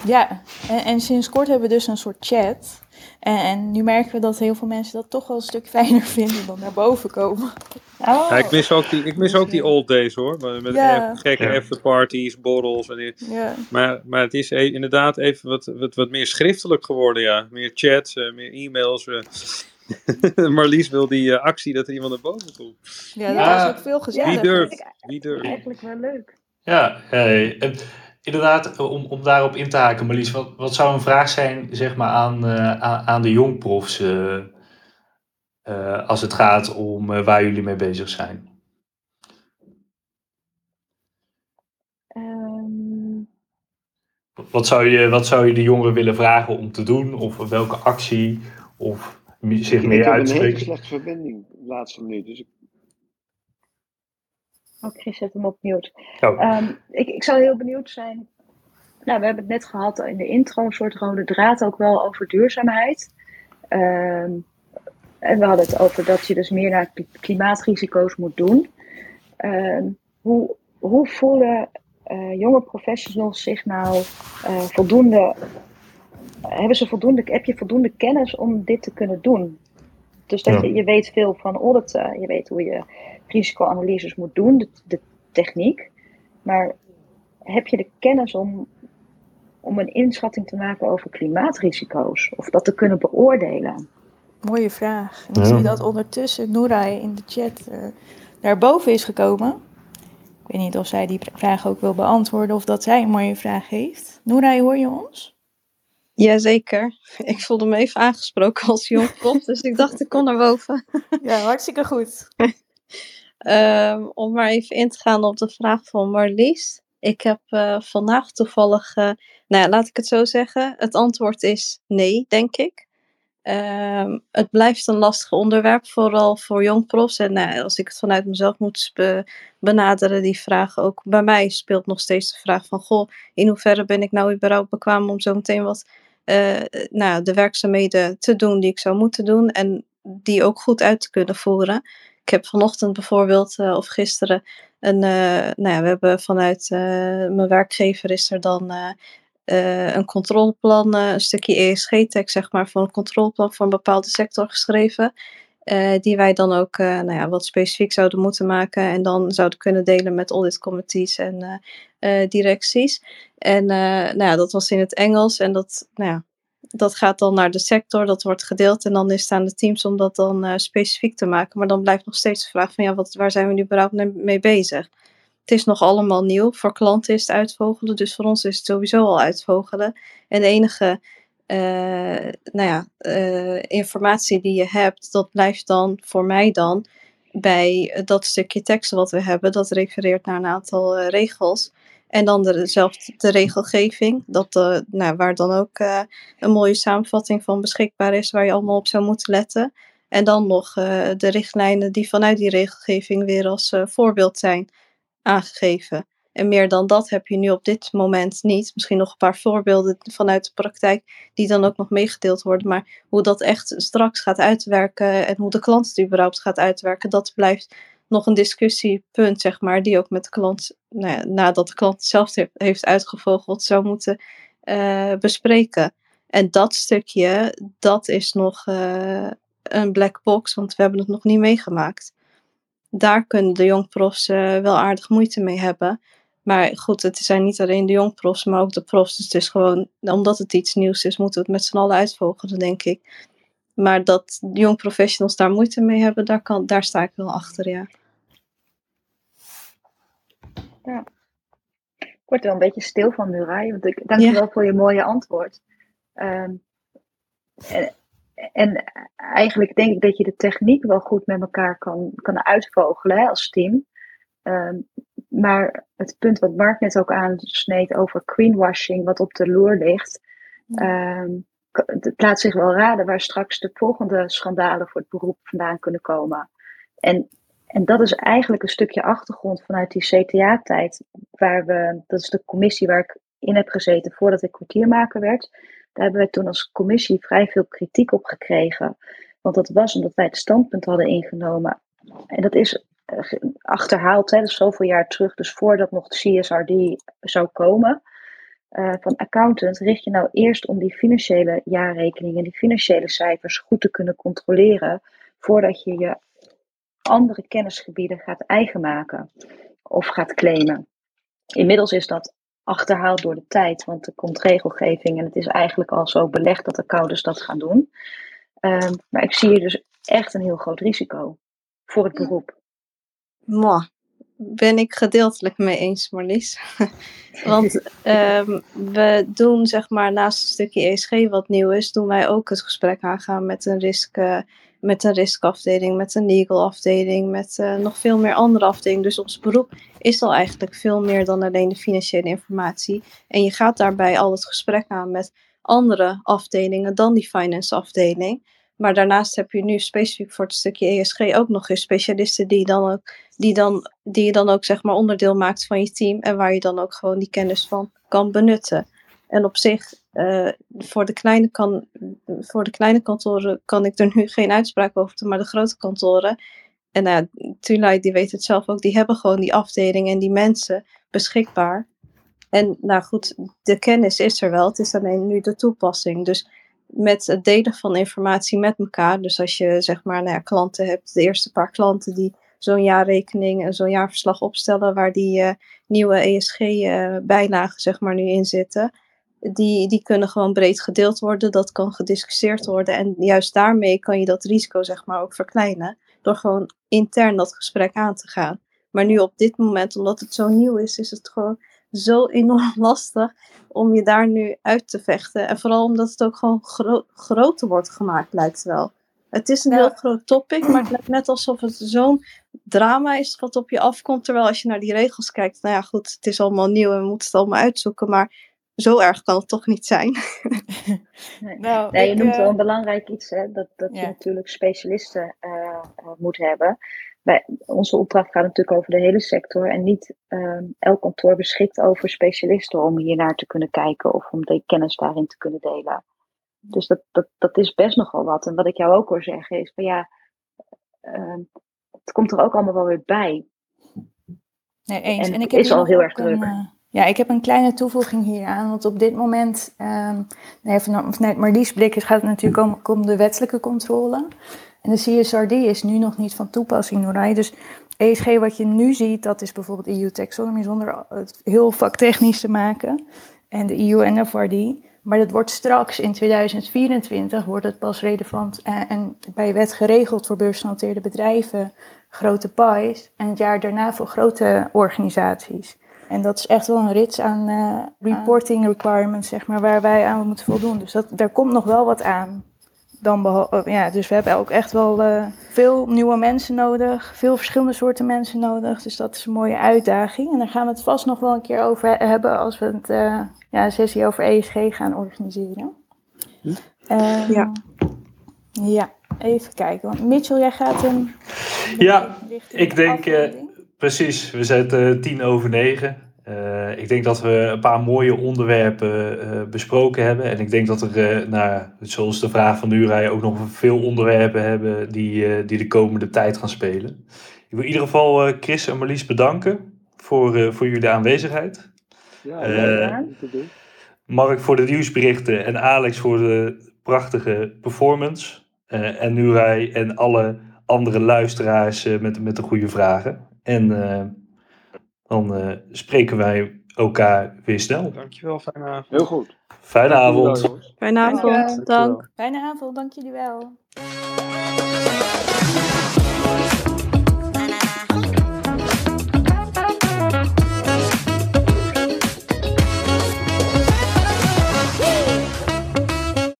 Ja, en, en, sinds kort hebben we dus een soort chat. En, en, nu merken we dat heel veel mensen dat toch wel een stuk fijner vinden dan naar boven komen. Oh. Ja, ik mis ook die, ik mis ook die old days hoor. Met ja. gekke ja. afterparties, borrels. En ja. maar, maar het is e- inderdaad even wat, wat, wat meer schriftelijk geworden, ja. Meer chats, uh, meer e-mails. Uh. Marlies wil die uh, actie dat er iemand naar boven komt. Ja, dat ja. was ook veel gezellig. Wie durft? Wie durft? Eigenlijk wel leuk. Ja, hey. en inderdaad, om, om daarop in te haken, Marlies, wat, wat zou een vraag zijn zeg maar, aan, uh, aan, aan de jongprofs uh, uh, als het gaat om waar jullie mee bezig zijn? Um... Wat, zou je, wat zou je de jongeren willen vragen om te doen? Of welke actie? Of zich ik, meer ik uitspreken? heb een hele slechte verbinding de laatste minuut. Dus ik Oh, Chris zet hem op mute. Oh. Um, ik, ik zou heel benieuwd zijn. Nou, we hebben het net gehad in de intro, een soort rode draad ook wel over duurzaamheid. Um, en we hadden het over dat je dus meer naar klimaatrisico's moet doen. Um, hoe, hoe voelen uh, jonge professionals zich nou uh, voldoende. Hebben ze voldoende, heb je voldoende kennis om dit te kunnen doen? Dus dat Ja. je, je weet veel van auditen, je weet hoe je risicoanalyses moet doen, de, de techniek. Maar heb je de kennis om, om een inschatting te maken over klimaatrisico's? Of dat te kunnen beoordelen? Mooie vraag. En ik Ja. zie dat ondertussen Noerai in de chat eh naar boven is gekomen. Ik weet niet of zij die vraag ook wil beantwoorden of dat zij een mooie vraag heeft. Noerai, hoor je ons? Jazeker. Ik voelde me even aangesproken als jong prof, dus ik dacht ik kon naar boven. Ja, hartstikke goed. Ehm, om maar even in te gaan op de vraag van Marlies. Ik heb eh, vandaag toevallig, eh, nou ja, laat ik het zo zeggen. Het antwoord is nee, denk ik. Ehm, het blijft een lastig onderwerp, vooral voor jongprofs. En nou, als ik het vanuit mezelf moet be- benaderen, die vraag ook bij mij speelt nog steeds de vraag van, goh, in hoeverre ben ik nou überhaupt bekwaam om zo meteen wat, eh, nou, de werkzaamheden te doen die ik zou moeten doen en die ook goed uit te kunnen voeren. Ik heb vanochtend bijvoorbeeld, eh, of gisteren, een, eh, nou ja, we hebben vanuit mijn werkgever is er dan eh, een controleplan, eh, een stukje ESG-tekst, zeg maar, voor een controleplan voor een bepaalde sector geschreven. eh, die wij dan ook nou ja, wat specifiek zouden moeten maken en dan zouden kunnen delen met auditcommittees en directies. En nou ja, dat was in het Engels en dat, nou ja, dat gaat dan naar de sector, dat wordt gedeeld en dan is het aan de teams om dat dan specifiek te maken. Maar dan blijft nog steeds de vraag van ja, wat, waar zijn we nu überhaupt mee bezig? Het is nog allemaal nieuw. Voor klanten is het uitvogelen, dus voor ons is het sowieso al uitvogelen. En de enige eh, nou ja, eh, informatie die je hebt, dat blijft dan voor mij dan bij dat stukje teksten wat we hebben. Dat refereert naar een aantal eh, regels. En dan de, zelf de regelgeving, dat, nou, waar dan ook een mooie samenvatting van beschikbaar is, waar je allemaal op zou moeten letten. En dan nog de richtlijnen die vanuit die regelgeving weer als voorbeeld zijn aangegeven. En meer dan dat heb je nu op dit moment niet. Misschien nog een paar voorbeelden vanuit de praktijk die dan ook nog meegedeeld worden. Maar hoe dat echt straks gaat uitwerken en hoe de klant het überhaupt gaat uitwerken, dat blijft nog een discussiepunt, zeg maar, die ook met de klant, nou ja, nadat de klant zelf he- heeft uitgevogeld, zou moeten eh, bespreken. En dat stukje, dat is nog eh, een black box, want we hebben het nog niet meegemaakt. Daar kunnen de jongprofs eh wel aardig moeite mee hebben. Maar goed, het zijn niet alleen de jongprofs, maar ook de profs. Dus het is gewoon, omdat het iets nieuws is, moeten we het met z'n allen uitvogelen, denk ik. Maar dat jong professionals daar moeite mee hebben, daar, kan, daar sta ik wel achter, ja. Ik word er wel een beetje stil van, Nurai. Want ik dank je Ja. wel voor je mooie antwoord. En, En eigenlijk denk ik dat je de techniek wel goed met elkaar kan, kan uitvogelen hè, als team. Ehm, maar het punt wat Mark net ook aansneed over greenwashing, wat op de loer ligt, um, het laat zich wel raden waar straks de volgende schandalen voor het beroep vandaan kunnen komen. En, en dat is eigenlijk een stukje achtergrond vanuit die CTA-tijd, waar we, dat is de commissie waar ik in heb gezeten voordat ik kwartiermaker werd. Daar hebben wij toen als commissie vrij veel kritiek op gekregen. Want dat was omdat wij het standpunt hadden ingenomen. En dat is eh, achterhaald, zoveel jaar terug, dus voordat nog de CSRD zou komen. Uh, van accountant richt je nou eerst om die financiële jaarrekeningen, die financiële cijfers goed te kunnen controleren, voordat je je andere kennisgebieden gaat eigen maken of gaat claimen. Inmiddels is dat achterhaald door de tijd, want er komt regelgeving en het is eigenlijk al zo belegd dat accountants dat gaan doen. Um, maar ik zie hier dus echt een heel groot risico voor het beroep. Mwah, ben ik gedeeltelijk mee eens, Marlies. Want um, we doen, zeg maar, naast een stukje ESG wat nieuw is, doen wij ook het gesprek aangaan met een risk, uh, met een riskafdeling, met een legal afdeling, met uh, nog veel meer andere afdelingen. Dus ons beroep is al eigenlijk veel meer dan alleen de financiële informatie. En je gaat daarbij al het gesprek aan met andere afdelingen dan die finance afdeling. Maar daarnaast heb je nu specifiek voor het stukje ESG ook nog eens specialisten die, dan ook, die, dan, die je dan ook zeg maar onderdeel maakt van je team en waar je dan ook gewoon die kennis van kan benutten. En op zich, uh, voor, de kleine kan, voor de kleine kantoren kan ik er nu geen uitspraak over doen, maar de grote kantoren, en nou die weet het zelf ook, die hebben gewoon die afdeling en die mensen beschikbaar. En nou goed, de kennis is er wel, het is alleen nu de toepassing. Dus met het delen van informatie met elkaar. Dus als je zeg maar nou ja, klanten hebt, de eerste paar klanten die zo'n jaarrekening en zo'n jaarverslag opstellen waar die uh, nieuwe ESG-bijlagen uh, zeg maar nu in zitten. Die, die kunnen gewoon breed gedeeld worden, dat kan gediscussieerd worden. En juist daarmee kan je dat risico zeg maar ook verkleinen. Door gewoon intern dat gesprek aan te gaan. Maar nu op dit moment, omdat het zo nieuw is, is het gewoon zo enorm lastig om je daar nu uit te vechten. En vooral omdat het ook gewoon gro groter wordt gemaakt, lijkt het wel. Het is een ja. heel groot topic, maar het lijkt net alsof het zo'n drama is wat op je afkomt. Terwijl als je naar die regels kijkt, nou ja, goed, het is allemaal nieuw en we moeten het allemaal uitzoeken. Maar zo erg kan het toch niet zijn. nee. Nou, nee, je noemt wel een belangrijk iets, hè, dat, dat ja. je natuurlijk specialisten uh, moet hebben bij, onze opdracht gaat natuurlijk over de hele sector en niet uh, elk kantoor beschikt over specialisten om hier naar te kunnen kijken of om de kennis daarin te kunnen delen. Dus dat, dat, dat is best nogal wat. En wat ik jou ook hoor zeggen is van ja, uh, het komt er ook allemaal wel weer bij. Nee, eens. En, en ik het is al heel erg druk. Een, uh, ja, ik heb een kleine toevoeging hier aan. Want op dit moment, um, nee, vanuit Marlies blik gaat het natuurlijk om, om de wettelijke controle. En de CSRD is nu nog niet van toepassing, Norai. Dus ESG wat je nu ziet, dat is bijvoorbeeld EU taxonomy zonder het heel vaktechnisch te maken. En de EU NFRD. Maar dat wordt straks in 2024 wordt het pas relevant en, en bij wet geregeld voor beursgenoteerde bedrijven, grote pies. En het jaar daarna voor grote organisaties. En dat is echt wel een rits aan uh, reporting requirements, zeg maar, waar wij aan moeten voldoen. Dus dat, daar komt nog wel wat aan dan ja, dus we hebben ook echt wel uh, veel nieuwe mensen nodig, veel verschillende soorten mensen nodig. Dus dat is een mooie uitdaging. En daar gaan we het vast nog wel een keer over hebben als we het, uh, ja, een sessie over ESG gaan organiseren. Hm? Uh, ja. Ja, even kijken. Want Mitchell, jij gaat hem. Ja, ik denk uh, precies. We zetten tien over negen. Uh, ik denk dat we een paar mooie onderwerpen uh, besproken hebben. En ik denk dat er, uh, nou, zoals de vraag van Urij, ook nog veel onderwerpen hebben die, die de komende tijd gaan spelen. Ik wil in ieder geval Chris en Marlies bedanken voor, voor jullie aanwezigheid. Ja, Mark voor de nieuwsberichten en Alex voor de prachtige performance. en Urij en alle andere luisteraars met, met de goede vragen. En dan uh, spreken wij elkaar weer snel. Dankjewel, fijne avond. Heel goed. Fijne avond. Fijne avond, dank. Fijne avond, dank jullie wel.